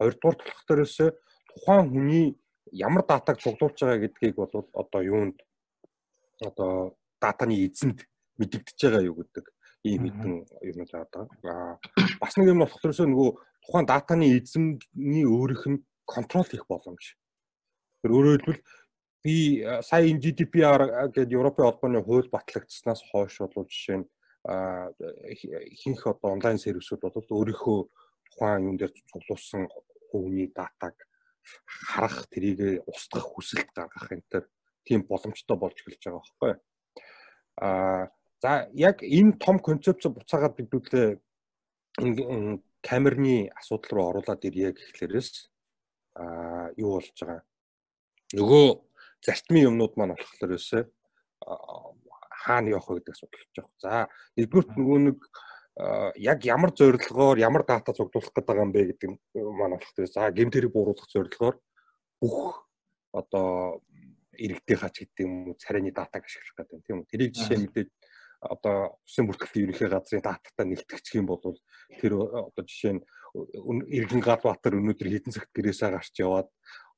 Хоёрдугаар болох төрөөсөө тухайн хүний ямар датаг цуглуулж байгаа гэдгийг бол одоо юунд одоо датаны эзэнд мэдэгдэж байгаа юу гэдэг ийм хэдэн юм байгаа. Аа бас нэг юм болох төрөөсөө нөгөө тухайн датаны эзэмний өөрийнх нь контрол хийх боломж. Тэр өөрөөр хэлбэл би сая энэ GDPR гэдэг Европын холбооны хууль батлагдсанаас хойш бол жишээ нь ихэнх одоо онлайн сервисүүд бол өөрийнхөө тухайн юун дээр цуглуулсан хувийн датаг харах тэрийг устгах хүсэлт гаргах энэ төр тийм боломжтой болж эхэлж байгаа байхгүй. А за яг энэ том концепц буцаагаад бидүүлээ камерны асуудал руу оруулаад ирье гэхлээрээс а юу болж байгаа? Нөгөө зарчмын юмнууд маань болохоор өсөө хаана явах вэ гэдэг асуудал болж байгаа. За нэгдүгürt нөгөө нэг яг ямар зорилгоор ямар дата цуглуулах гэдэг юм бэ гэдэг маань болох тийм. За гэмтэрийг бууруулах зорилгоор бүх одоо иргэдийн хач гэдэг юм уу царайны датаг ашиглах гэдэг тийм үү. Тэрийг жишээ мэдээд одоо усын бүртгэлийн ерөнхий газрын дататай нэгтгэж юм бол тэр одоо жишээ нь иргэн Галбаатар өнөөдөр хэдэн цагт гэрээсээ гарч яваад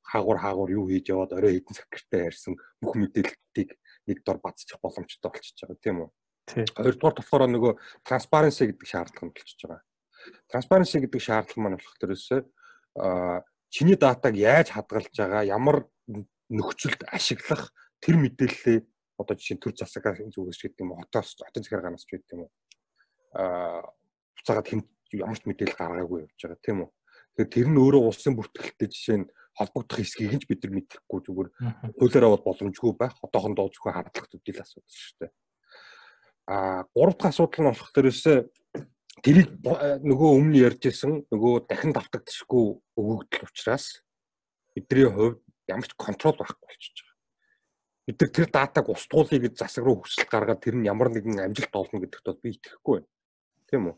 хаагур хаагур юу хийж яваад орой хэдэн цаг гэртээ ярьсан бүх мэдээллийг нэг дор бацчих боломжтой болчихж байгаа тийм үү. Хоёрдугаар болохоор нөгөө transparency гэдэг шаардлага нь болчихж байгаа. Transparency гэдэг шаардлага маань болох төрөөсөө чиний датаг яаж хадгалж байгаа, ямар нөхцөлд ашиглах тэр мэдээллээ одоо жишээ төр засагаас зүгээс ч гэдэг юм уу, хотоос хотын захиргаанаас ч гэдэг юм уу. а буцаагаад хэн ямар ч мэдээлэл гаргаагүй явж байгаа тийм үү. Тэгэхээр тэр нь өөрөө улсын бүртгэлтэй жишээ нь холбогдох эсхийг нь ч бид нар мэдэхгүй зүгээр хуулиараа бол боломжгүй байх. Одоохондоо зөвхөн хардлага төдийл асуудал шүү дээ. А гурав дахь асуудал нь болох дээрээс тэрийг нөгөө өмнө ярьж исэн нөгөө дахин давтагдчихгүй өгөгдөл учраас бидний хувьд ямар ч контрол байхгүй болчихж байгаа. Бид нар тэр датаг устгуулъя гэж засаг руу хүсэлт гаргаад тэр нь ямар нэгэн амжилт олно гэдэгт бол би итгэхгүй байна. Тийм үү?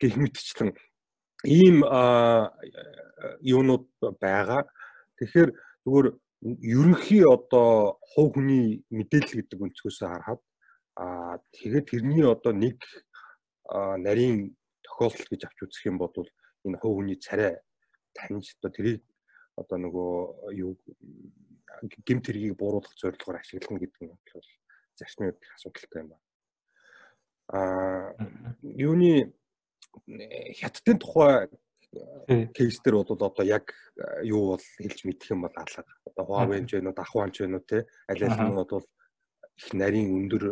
Гэх мэтчлэн ийм юунууд байгаа. Тэгэхээр зүгээр ерөнхий одоо хувь хүний мэдээлэл гэдэг өнцгөөс харахад аа тэгээд тэрний одоо нэг нарийн тохиолдол гэж авч үзэх юм бол энэ хувь хүний царай таньж одоо тэрийг одоо нөгөө юу гимт хэргийг бууруулах зорилгоор ашиглана гэдэг нь бол зарчмын их асуудалтай юм байна. Аа юуны хятадын тухай кейс дээр бол одоо яг юу бол хэлж мэдэх юм бол алга. Одоо Huawei ч вэ, Dahua ч вэ те аль аль нь бол их нарийн өндөр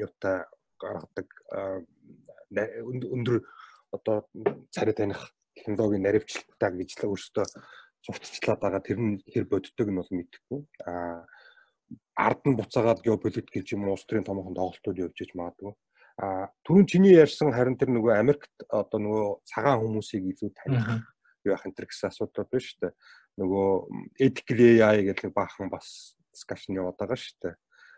юутай гаргадаг өндөр одоо царай таних технологийн наривчлалтай гэж л өөрсдөө цугтчлаад байгаа тэр нь хэр боддог нь бол мэдэхгүй. А ард нь буцаагаад геополитик гэж юм улс төрийн томоохон тоглолтууд явж иж магадгүй. А түрүүн чиний ярьсан харин тэр нөгөө Америкт одоо нөгөө цагаан хүмүүсийг илүү таних юу яах энэ гэсэн асуудал байна шүү дээ. Нөгөө ethical AI гэдэг баахан бас дискшн яваад байгаа шүү дээ.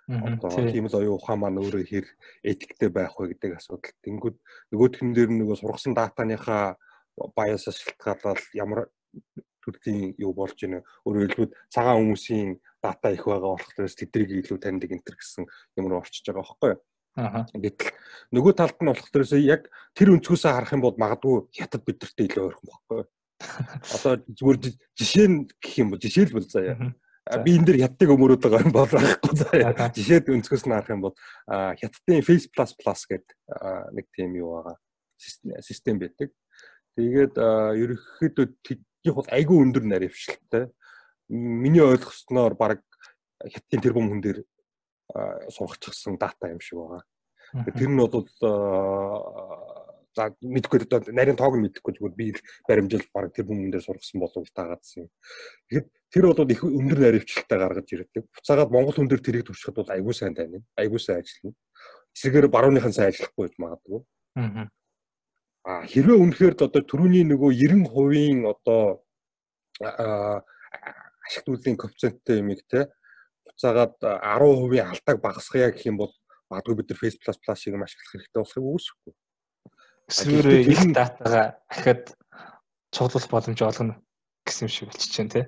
Одоо тийм л оюун ухаан маань өөрөө хэр этиктэй байх вэ гэдэг асуудал. Тэнгүүд нөгөөдхөн дээр нөгөө сургасан датаныхаа баясаас шалтгаалаад ямар төрлийн юу болж байна. Өөрөөр хэлбэл цагаан хүмүүсийн дата их байгаа болохоор тэднийг илүү таньдаг энэ гэсэн юм руу орчиж байгаа байхгүй юу? Аа. Гэтэл нөгөө талд нь болохоор яг тэр өнцгөөсөө харах юм бол магадгүй хятад бидэртээ илүү ойрхон байхгүй? (laughs) Одоо зүгээр жишээ нь гэх юм бол жишээлбэл заяа би энэ дэр хятадыг өмөрөөд байгаа юм бол байхгүй заа. Жишээд өнцгөөс нь харах юм бол хятадын Face Plus Plus гэдэг нэг тийм юу байгаа систем байдаг. Тэгээд ерөнхийдөө тэднийх бол айгүй өндөр наривчлалтай. Миний ойлгосноор баг хятадын тэрбум хүн дээр сургачихсан дата юм шиг байгаа. Тэр нь бол за мэдгүй одоо нарийн тоог нь мэдэхгүй зүгээр би баримжил баг тэр хүмүүн дээр сургасан болов уу таагаадсан юм. Тэгэхэд тэр бол их өндөр наривчлалтай гаргаж ирдэг. Буцаагаад Монгол хүн дээр тэрийг туршихад бол айгүй сайн тань. Айгүй сайн ажиллана. Эсрэгээр барууныхан сайн ажиллахгүй гэж магадгүй. Аа хэрвээ үнэхээр одоо төрөүний нөгөө 90% одоо ашигт үлийн коэффициенттэй юмыг те буцаагаад 10% алдааг багасгая гэх юм бол магадгүй бид нар Face Plus шиг юм ашиглах хэрэгтэй болохыг үүсэхгүй. Эсвэл их датагаа ахад цуглуулах боломж олгоно гэсэн юм шиг болчихж байна те.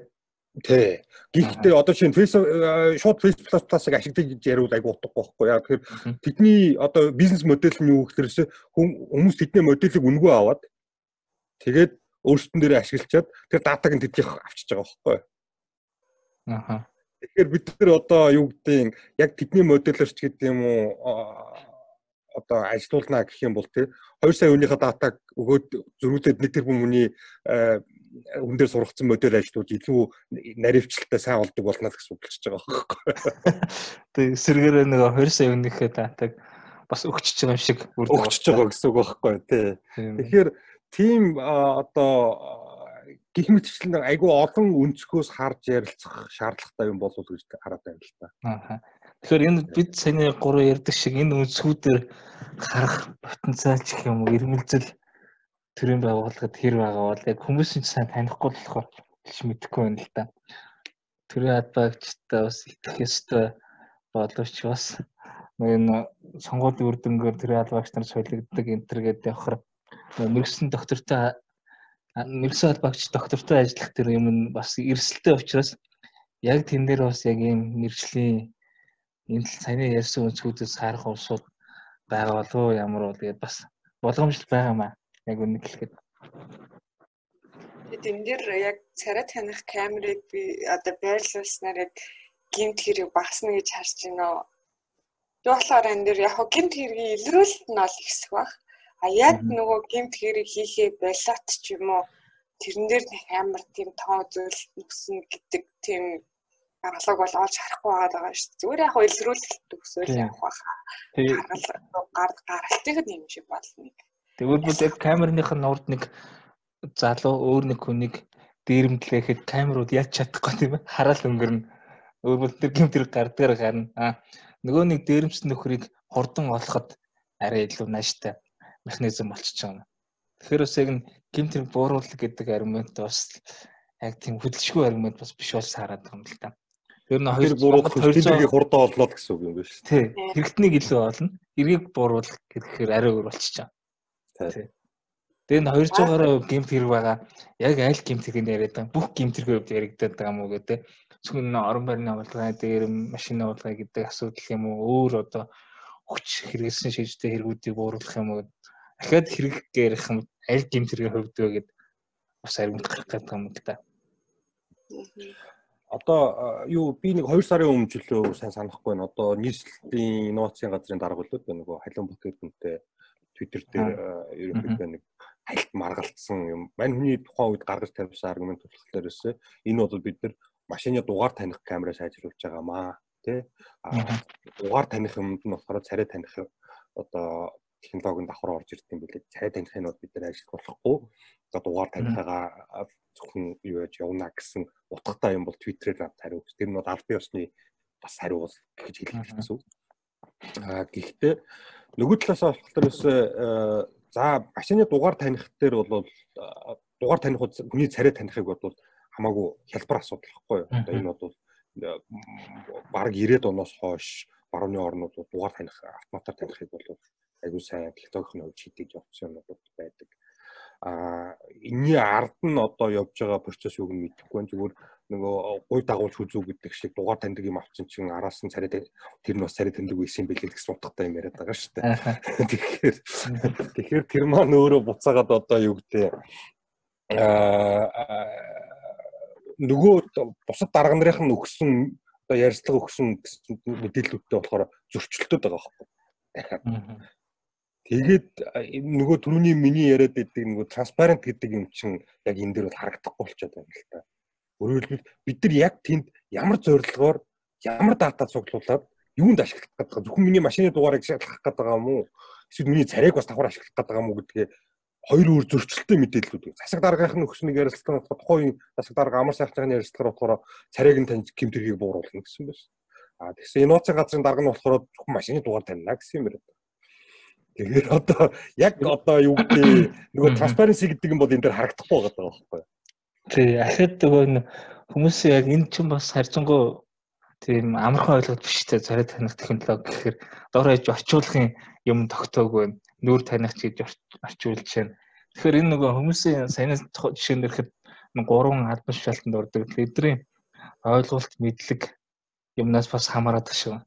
Тий. Гэхдээ одоо чинь Facebook шууд Facebook Plus Plus-ыг ашигладаг гэж яриул айгу утгагүй байхгүй яа. Тэгэхээр тэдний одоо бизнес модель нь юу гэхэрээс хүмүүс тэдний модельийг үнгүй аваад тэгээд өөрсдөн дээрээ ашиглачаад тэр датаг нь тэднийх авчиж байгаа байхгүй. Аха. Тэгэхээр бид нар одоо юу гэдэг яг тэдний моделлерч гэдэг юм уу одоо ажилуулна гэх юм бол тий 2 сая хүнийхээ датаг өгөөд зөрүүлээд нэг тэр хүмүүний хүн дээр сургацсан модель ажилтнууд илүү наривчлалтай сайн болдог болно гэсэн үг болчихж байгаа байхгүй. Тэг эсэргээрээ нэг 2 сая хүнийхээ датаг бас өгчөж байгаа юм шиг өгчөж байгаа гэсэн үг байхгүй тий. Тэгэхээр тийм одоо гих мэтчлэн айгүй олон өнцгөөс харж ярилцах шаардлагатай юм болов уу гэж хараад байна л та. Аа. Тэгэхээр энэ бид саяны гурван ярьдаг шиг энэ өнцгүүдээр харах потенциал гэх юм уу ирмэлзэл төрийн байгууллагад хэр байгаа бол яг хүмүүсийн сайн танихгүй болохоор гэж мэдэхгүй байна л да. Төрийн адбагчтай бас итгэх ёстой боловч бас энэ сонгуулийн үр дүнгээр төрийн адбагч нар солигддог энтер гэдэг явахаар мэрэгсэн доктортой мэрэгсэн адбагч доктортой ажиллах тэр юм нь бас эрсдэлтэй учраас яг тэн дээр бас яг ийм мэрэгжлийн энэ саяны ярьсан өнцгүүдээс харах улсууд байгаа болов ямар бол тэгээд бас болгоомжтой байгаа маа яг үнэ хэлэхэд Тэгээд энэ дэр яг царай таних камерыг би одоо байрлуулснаар яг гимт хэрэг багасна гэж харж байна. Юу болохоор энэ дэр яг гимт хэргийн илрүүлэлт нь ол ихсэх бах. А яг нөгөө гимт хэрэг хийхээ болоод ч юм уу тэрэн дээр нэг амар тийм тоо зүйл нүсэн гэдэг тийм гаргалаг бол олж харахгүй байгаа шүү дээ. Зүгээр яг илрүүлэлт төсөөл явах байхаа. Гаргал гар гаралтыг юм шиг болно. Тэгвэл бол яг камерных нь урд нэг залуу өөр нэг хүнийг дээрэмдлэхэд камерууд яаж чадахгүй тийм ээ. Хараал өнгөрнө. Өөрөөр тэр гимтэр гардгаар гарна. Аа нөгөө нэг дээрэмсэн нөхрийг хурдан олоход арай илүү нааштай механизм болчихж байгаа. Тэгэхээр бас яг нь гимтэр бууруулах гэдэг аргумент бас яг тийм хөдөлшгүй аргумент бас биш болж хараад байгаа юм л та. Тэр нь хоёр бууруулах хөдөлгөөнийг хурдан олноод гэсэн үг юм байна шүү дээ. Тий. Хэрэгтнийг илүү олно. Эргийг бууруулах гэхээр арай өөр болчихж байгаа. Тий. Тэгээд 200-аар гимт хэрэг байгаа. Яг аль гимт хэрэг яриад байгаа. Бүх гимт хэрэг яригдаад байгаа юм уу гэдэг. Зөвхөн орон байрны авалгаа дээр машины авалгаа гэдэг асуудал юм уу? Өөр одоо хүч хэрэгэлсэн шийдтэй хэрэгүүдийг бууруулах юм уу? Ахаад хэрэг гэрэх юм аль гимт хэрэг хөвдөө гэдэг бас аргумт гарах гэдэг юм да. Одоо юу би нэг 2 сарын өмнө жилөө сайн санахгүй байна. Одоо нийслэлийн инновацийн газрын дарга болоод нөгөө халуун бүтээгдэхүүнтэй Twitter дээр ерөнхийдөө нэг хальт маргалцсан юм. Мань хүний тухайн үед гаргаж тавьсан аргумент болохоор өсөө энэ бол бид нар машины дугаар таних камераа сайжруулж байгаамаа тий. Дугаар таних юмд нь болохоор царай таних одоо технологийн давхар орж ирдэг юм билээ. Царай танихыг нь бид нар ажиллах болохгүй. Одоо дугаар танихагаа зөвхөн юу яаж явна гэсэн утгатай юм бол Twitter-ээр над хариу. Тэр нь бол аль бие усны бас хариу бол гэж хэлэх гэсэн үг. А гэхдээ нөгөө талаас болохоор ерөөсөө за машины дугаар таних дээр бол дугаар таних хүний царай танихыг бол хамаагүй хялбар асуудал гэхгүй юу. Одоо энэ бол баг 90-ад оноос хойш барууны орнууд дугаар таних автоматар танихыг бол айгүй сайн технологийн хувьд шийдэж явуулсан юмнууд байдаг. А энэний ард нь одоо явж байгаа процесс юг нь мэдэхгүй зүгээр нөгөө гуй дагуулж хүзүү гэдэг шиг дугаар таньдаг юм авчин чин араас нь царай тэр нь бас царай таньдаг байсан бэлээ гэсэн утгатай юм яриад байгаа шүү дээ. (laughs) Тэгэхээр тэгэхээр тэр маань өөрөө буцаагаад одоо юу гэдэг аа нөгөө бусад дарга нарын нь өгсөн одоо ярьцлага өгсөн мэдээллүүдтэй болохоор зөрчилдөд байгаа байхгүй. Тэгээд нөгөө түрүүний миний яриад байдаг нөгөө транспарент гэдэг юм чинь яг энэ дээр бол харагдахгүй болчиход байна л та. Өөрөөр хэлбэл бид нар яг тэнд ямар зорилгоор ямар дата цуглуулад юунд ашиглах гэдэг зөвхөн миний машины дугаарыг ашиглах гэдэг юм уу? Эсвэл миний царайг бас давхар ашиглах гэдэг юм уу гэдгээ хоёр өөр зөрчилтэй мэдээллүүд. Засаг даргын нөхцөлийг ярилцлагын тухайн засаг дарга амар сайхны ярилцлагаар болохоор царайг нь таньж гимтэрхийг бууруулна гэсэн байсан. А тэгсэн инновацийн газрын дарга нь болохоор зөвхөн машины дугаар таньна гэсэн юм байна. Тэгэхээр одоо яг одоо юу гэдэг нөгөө transparency гэдэг юм бол энэ дээр харагдахгүй байгаа байхгүй? Тий, ахад нөгөө хүмүүс яг энэ чинь бас харьцангуй тийм амархан ойлголт биш те царай таних технологи гэхээр доороо иж орчуулгын юм тогтоогүй нүүр таних гэж орчуулж байна. Тэгэхээр энэ нөгөө хүмүүсийн сайн жишээн дэрхэд гурван албан шалтгаанд ордог. Эдний ойлголт мэдлэг юмнаас бас хамаарат шүү.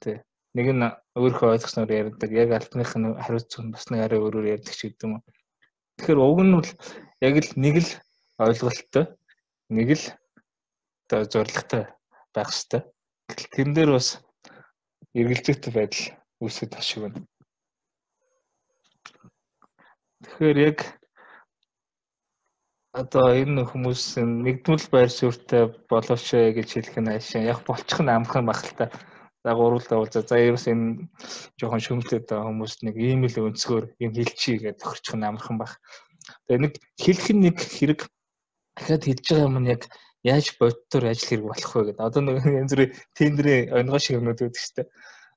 Тэ. Нэг нь өөрийнхөө ойлгосноор ярьдаг. Яг альбных нь хариуцсан бас нэг арай өөрөөр ярьдаг ч гэдэг юм. Тэгэхээр уг нь бол яг л нэг л ойлголттой нэг л одоо зоригтой байх хэрэгтэй. Гэтэл тэн дээр бас эргэлзээтэй байдал үүсгэж ташиг байна. Тэгэхээр яг одоо энэ хүмүүс нэгдмэл байр суурьтай болооч гэж хэлэх нь аашаа яг болчих нь амхан бах л та. За гуруулдаа бол за ерөөс энэ жоохон шөмлөд байгаа хүмүүс нэг ийм л өнцгөр юм хэлчихье гэж тохирчих нь амархан бах. Тэгээ нэг хэлэх нэг хэрэг дахиад хэлж байгаа юм нь яг яаж бодтоор ажил хэрэг болох вэ гэдэг. Одоо нэг янз бүрийн тендерийн онгоо шиг юмнууд үүдэх штеп.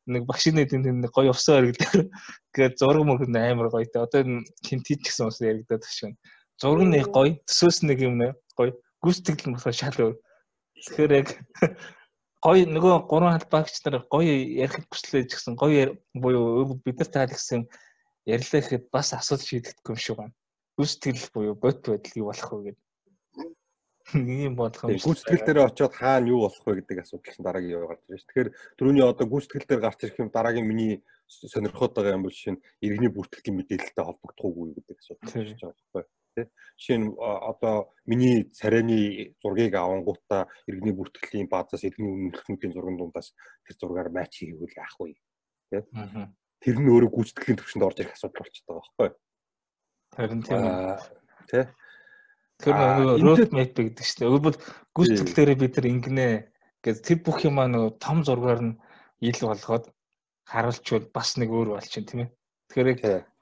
Нэг багшийн тэнд нэг гоё усаа хэрэглэх (laughs) гээд зураг мөрөнд амар гоё. Одоо энэ хинтийч гэсэн ус яригдаад ташгүй. Зураг нэг гоё, төсөөс нэг юм гоё. Гүйцэтгэл нь болохоор шал өөр. Тэгэхээр яг (laughs) гоё нөгөө гурван халбаагч нар гоё ярих хүслээ ч гэсэн гоё буюу бид нар таал гэсэн ярьлаа гэхэд бас асуудал шийдэгдэхгүй юм шиг байна. Гүйцэтгэл буюу бот байдал юу болох вэ гэдэг ийм болох юм. Гүйцэтгэл дээр очиод хаана юу болох вэ гэдэг асуудал чинь дараагийн юу гарч ирж. Тэгэхээр түрүүний одоо гүйцэтгэл дээр гарч ирэх юм дараагийн миний сонирхоод байгаа юм бол шинэ иргэний бүртгэлийн мэдээлэлтэй холбогдохгүйгүй гэдэг асуудал гарч байгаа байхгүй тий. Жишээ нь одоо миний царайны зургийг авангуудаа иргэний бүртгэлийн баазаас иргэний үнэлгээнүүдийн зурган дундаас тэр зургаар матч хийвэл яах вэ? Тий. Тэр нь өөрөө гүйцэтгэлийн төвшөнд орж ирэх асуудал болчиход байгаа байхгүй. Харин тийм. Тий. Тэр нөгөө road map гэдэг чинь өөрөөр гүйцэтгэлээрээ бид нар ингэнэ. Гэж тэр бүх юм аа нөгөө том зургаар нь ил болгоод харуулчвал бас нэг өөр болчихно тийм ээ. Тэгэхээр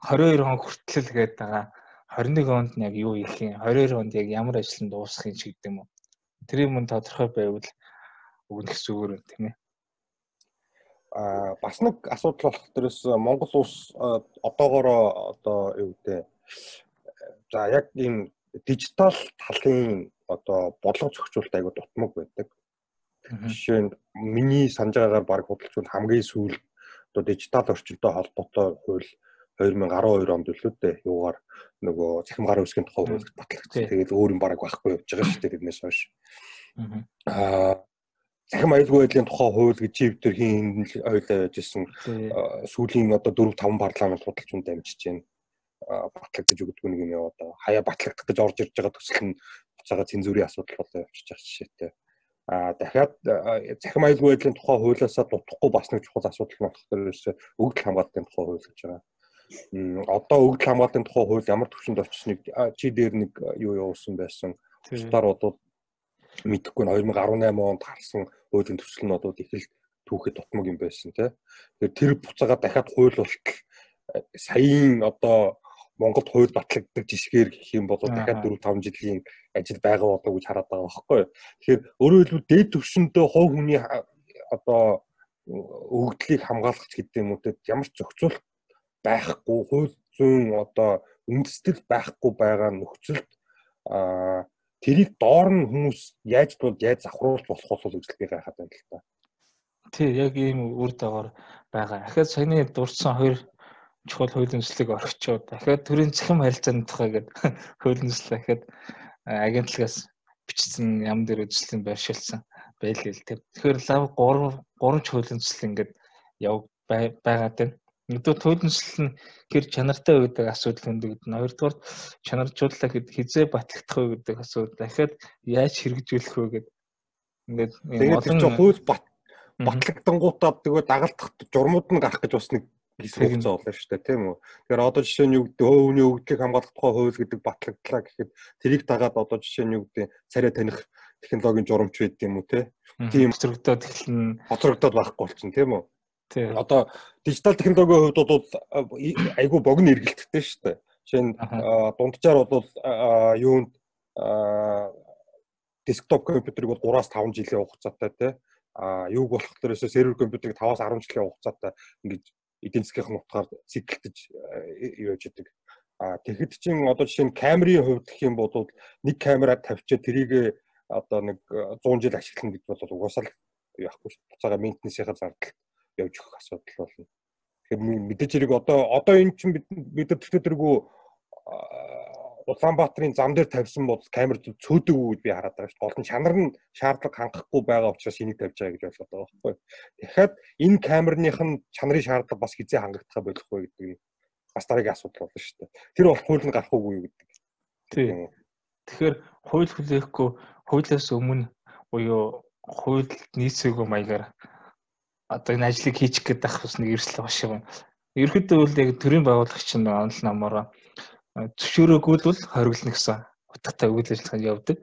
22 он хүртэл гээд байгаа. 21 онд нь яг юу хийх юм? 22 онд яг ямар ажил дуусгах юм шиг гэдэг юм уу. Тэр юм тодорхой байвал өгнөх зүгээр юм тийм ээ. Аа бас нэг асуудал болох дээрээс Монгол улс одоогоороо одоо юу гэдэг. За яг ийм дижитал талын одоо бодлого зохицуулалт айгуу дутмаг байдаг. Жишээ нь миний санаж байгаагаар баг худалчвал хамгийн сүүлд одоо дижитал орчинтой холбоотой хууль 2012 онд үлээ дээ. Юугаар нөгөө цахим гарын үсгийн тухай хууль батлагдсан. Тэгээд өөр юм бараг байхгүй явж байгаа шүү дээ тэрнээс хойш. Аа цахим аюулгүй байдлын тухай хууль гэж чив төр хин ойлоо яж исэн сүүлийн одоо 4 5 парламент худалчунд дамжиж байна батлагдаж өгдөг нэг юм яа одоо хаяа батлагдах гэж орж ирж байгаа төсөл нь буцаага цензурын асуудал болоо явчих чах жишээтэй. А дахиад захим аюулгүй байдлын тухай хуулиасаа дутхгүй бас нэг чухал асуудал болох төрөөс өгдөл хамгаалтын тухай хууль гэж байгаа. Одоо өгдөл хамгаалтын тухай хууль ямар төвшөнд очсныг чи дээр нэг юу явуулсан байсан. Тусдаар бодвол мэдэхгүй нь 2018 онд харсан хуулийн төсөлнөдүүд их л түүхэд дутмаг юм байсан тий. Тэгэхээр тэр буцаага дахиад хууль болтол саяын одоо Монголд хууль батлагддаг жишгээр гэх юм бол дахиад 4 5 жилийн ажил байгаа болоо гэж хараад байгаа байхгүй. Тэгэхээр өөрөөр хэлбэл дээд түвшиндээ хувь хүний одоо өгдлийг хамгаалах гэдэг юм уу те ямар ч зохицуулт байхгүй хууль зүйн одоо үндэслэл байхгүй байгаа нөхцөлд а тэрийг доор нь хүмүүс яаж бол яаж завхруулж болох болов гэж би гайхаад байна л та. Тий, яг ийм үр дагавар байгаа. Дахиад саяны дурдсан хоёр чухал хуулийн төслийг орхичоо. Дахиад төрийн цахим харилцааны тухай гэдэг хуулийн төсөл дахиад агентлагаас бичсэн ям дээр төслийн байршилсан байлээ л тийм. Тэгэхээр лав 3 3 ч хуулийн төсөл ингээд яв байгаад байна. Нэгдүгээр хуулийн төсөл нь хэр чанартай байдаг асуудал хөндөгдөн. Хоёрдугаар чанаржууллаа хэд хизээ батлагдах вэ гэдэг асуудал. Дахиад яаж хэрэгжүүлэх вэ гэдэг ингээд олон хууль бат батлагдангуудаад тэгээ дагалдах журмууд нь гарах гэж бас нэг хэсэг хугацаа болно шүү дээ тийм үү. Тэгэхээр одоо жишээ нь юу гэдэг өвний өгдлийг хамгаалах тухай хууль гэдэг батлагдлаа гэхэд тэрийг дагаад одоо жишээ нь юу гэдэг царай таних технологийн журамч байд юм уу тийм хоцрогдоод эхэлнэ. Хоцрогдоод байхгүй болчихно тийм үү. Тийм. Одоо дижитал технологийн хувьд бол айгүй богино эргэлттэй шүү дээ. Жишээ нь дунджаар бол юунд десктоп компьютерыг бол 3-5 жилийн хугацаатай тийм а юуг болох төрөөсөө сервер компьютерыг 5-аас 10 жилийн хугацаатай ингэж эдийн засгийн утгаар цэглэж юу яж идэг. А тэгэхэд чинь одоо жишээ нь камерын хувьд гэх юм бол нэг камераа тавьчаад тэрийг одоо нэг 100 жил ашиглана гэж бол угаасаа л яахгүй шүү. Буцаага ментенсийнхаа зардал явж өгөх асуудал болно. Тэгэхээр мэдээж хэрэг одоо одоо эн чинь бид бид нар тэргүү Улаанбаатарын зам дээр тавьсан бол камер цөөдөггүй би хараад байгаа шүү. Гол нь чанар нь шаардлага хангахгүй байгаа учраас энийг тавьж байгаа гэж ойлгоод байгаа байхгүй. Дахиад энэ камерных нь чанарын шаардлага бас хизээ хангагдах болох вэ гэдэг нь бас дараагийн асуудал болно шүү дээ. Тэр бол хууль нь гарах уугүй гэдэг. Тийм. Тэгэхээр хууль хүлээхгүй хуулиас өмнө буюу хууль нийцээгүй маягаар одоо энэ ажлыг хийчих гээд байх бас нэг эрсдэл баш юм. Ерөнхийдөө бол яг төрийн байгуулагч нь онл намаараа зөвшөөрөөгүй л хориглоно гэсэн утгатай үйл ажиллагаа явдаг.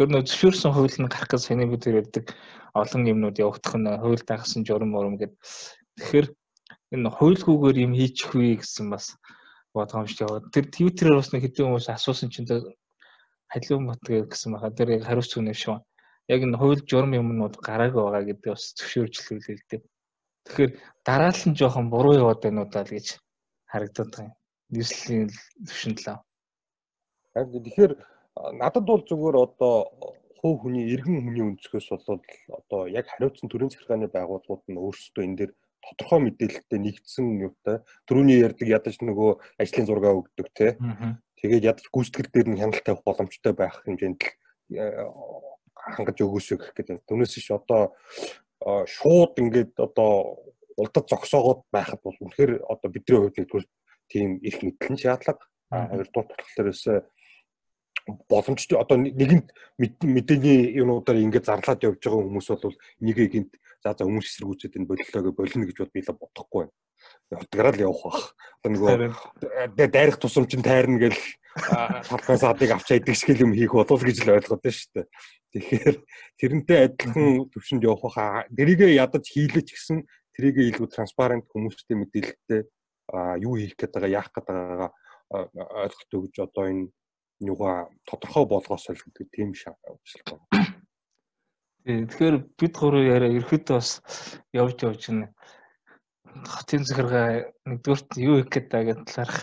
Тэр нөө зөвшөөрсөн хууль нь гарах гэж бүдэр ярьдаг олон юмнууд явагдах нь хууль дагсан журам мурам гэдэг. Тэгэхээр энэ хуульгүйгээр юм хийчих вэ гэсэн бас бодгоомжтой яваад. Тэр Twitter-ээр бас нэг хэдэн хүмүүс асуусан чинь халиун бат гэсэн баха. Тэр яг хариуц үнэ шүү. Яг энэ хууль журам юмнууд гараагүй байгаа гэдэг бас дээ. Тэгэхээр дараалал нь жоохон буруу яваад байна уу даа л гэж харагдаад байгаа юм нийслэлийн л. Харин тэгэхээр надад бол зүгээр одоо хувь хүний иргэн хүний өнцгөөс бол одоо яг хариуцсан төрийн захиргааны байгууллагууд нь өөрсдөө энэ дээр тодорхой мэдээлэлтэй нэгдсэн юутай түрүүний ярьдаг ядаж нөгөө ажлын зураг өгдөг те тэгээд ядаж гүйцэтгэл дээр нь хяналт тавих боломжтой байх хэмжээнд хангаж өгөөсэй гэх гэдэг. Түүнээс ш одоо шууд ингээд одоо улдад зогсоогоод байхад бол үнэхээр одоо бидний хувьд нэгдүгээр тийм их мэдлэн шаардлага хоёрдугаар болохоор ерөөсөө боломжтой одоо нэгэнт мэдээний юмудаар ингээд зарлаад явж байгаа хүмүүс бол энийг гинт за за хүмүүс эсэргүүцээд энэ боллоо болно гэж бод би л бодохгүй байна. Утгаараа л явах бах. Одоо нөгөө дайрах тусам чин тайрна гэл талбай садыг авчаа идэг шиг юм хийх болов гэж л ойлгоод байна шүү дээ. Тэгэхээр тэрнтэй адилхан төвшөнд явах баха. Тэрийгэ ядаж хийлээч гэсэн тэрийгэ илүү транспарент хүмүүстэй мэдээлэлтэй юу хийх гээд байгаа яах гээд байгаагаа ойлголт өгж одоо энэ юугаа тодорхой болгоосоо л гэдэг тийм шаардлага байна. Тэгэхээр бид гурав яриа ерөөхдөө бас явж явж байна. Хотын захиргаа нэгдүгürt юу хийх гээд байгаа талаарх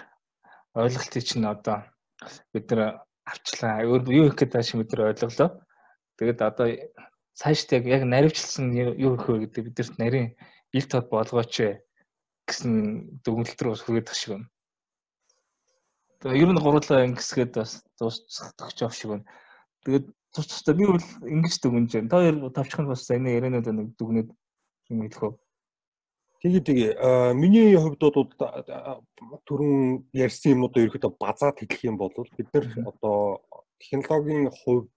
ойлголтыг чинь одоо бид нар авчлаа. Өөр юу хийх гээд байгаа шиг бид нар ойлголоо. Тэгээд одоо цаашд яг яг наривчлсан юу хийх вэ гэдэг бидэрт нарийн ил тод болгооч гэсэн дүгнэлт рүү бас хүргээд тах шиг байна. Тэгээ ер нь гурлаа ингэсгээд бас дуусчих жоох шиг байна. Тэгээд тус тустай би бол ингэж дүгнэж байна. Та хоёр тавчхан бас энэ ярианууд нэг дүгнээд юм хэлэх үү? Тэгээ тэгээ миний хувьд бол түрүүн ярьсан юмудаа ерөөхдөө базаад хэлэх юм бол бид нар одоо технологийн хувьд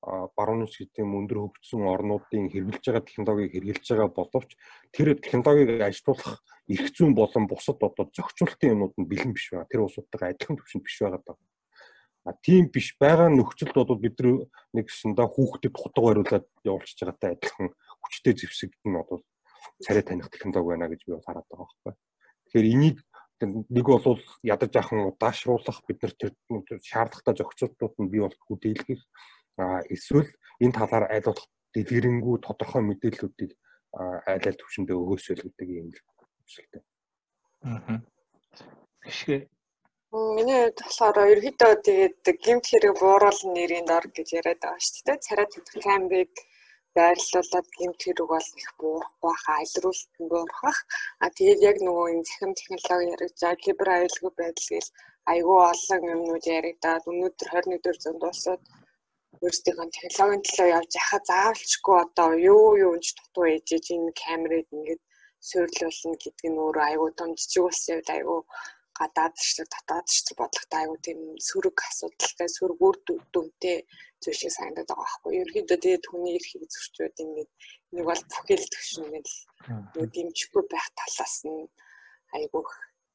буцаагаад баруун шидийн өндөр хөгжсөн орнуудын хэрэгжилж байгаа технологиг хэрэгжилж байгаа боловч тэр технологиг ажилуулах эрх зүйн болон бусад одоо зохицуулалтын юмнууд нь бэлэн биш байна. Тэр улсуудтайгаа адилхан түвшинд биш байгаа даа. А тийм биш байгаа нөхцөлд бол бид нэг шиндаа хүүхдэд хутга бариулаад явуулчихж байгаатай адилхан хүчтэй зэвсэгдэн одоо царай таних технологи байна гэж би хараад байгаа байхгүй. Тэгэхээр энийг нэг бол ядаж ахын удаашруулах бид нар тэр шаардлагатай зохицуултууд нь бий болох а эсвэл энэ талаар аль болох дэлгэрэнгүй тодорхой мэдээллүүдийг айл аль төвшөндөө өгөөсөл гэдэг юм хүсэлтэй. Аа. Гişгэ Миний хувьд болохоор ерөөдөө тэгээд гимт хэрэг бууруулын нэрийн дор гэж яриад байгаа шүү дээ. Царай төвх камбик байрлуулад гэмт хэрэг бол их буурахгүй хаа илрүүлэлт нь буурах. А тэгээд яг нөгөө энэ захим технологи яригдаа кибер аюулгүй байдал гэл айгүй олон юмнууд яригдаад өнөөдөр 21-р зуунд улсууд өөрсдийнхөө технологийн төлөө явж яхаа заавалчгүй одоо юу юу ч дутуу ээжэж энэ камерыг ингээд суйрлуулна гэдэг нь өөрөө айгүй том жижиг улсын үед айгүй гадаад шиг дотоод шиг бодлоготой айгүй тийм сөрөг асуудалтай сөрөг үр дүнтэй зүйл шиг санагдаад байгаа байхгүй. Ерөнхийдөө тэгээд хүний эрхийг зөрчөөд ингээд нэг бол бүхэл ингээд нэг дэмжихгүй байх талаас нь айгүй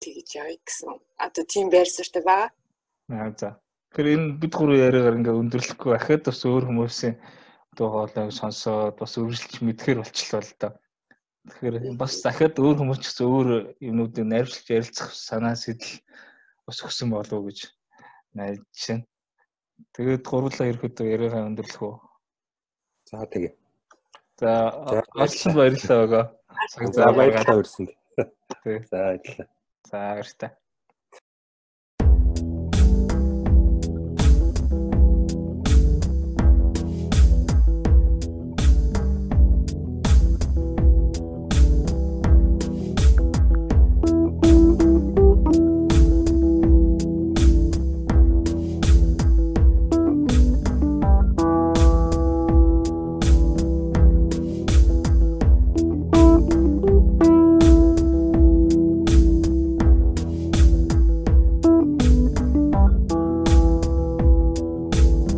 тэгж явъя гэсэн. Одоо тийм байр суурьтай байгаа. Аа за. Тэгэхээр энэ бид гурван яриагаар ингээ өндөрлөхгүй ахад бас өөр хүмүүсийн дуу хоолойг сонсоод бас үргэлж мэдхээр болчихлоо л доо. Тэгэхээр бас дахиад өөр хүмүүс ч гэсэн өөр юмнуудыг найрчлж ярилцах санаа сэтэл бас өгсөн болов уу гэж найдаж байна. Тэгээд гурлаа ирэхэд яриагаа өндөрлөх үү? За тэгээ. За олсон баярлалаа өгөө. За баярлалаа өрсөн. Тэг. За баярлалаа. За баярлалаа.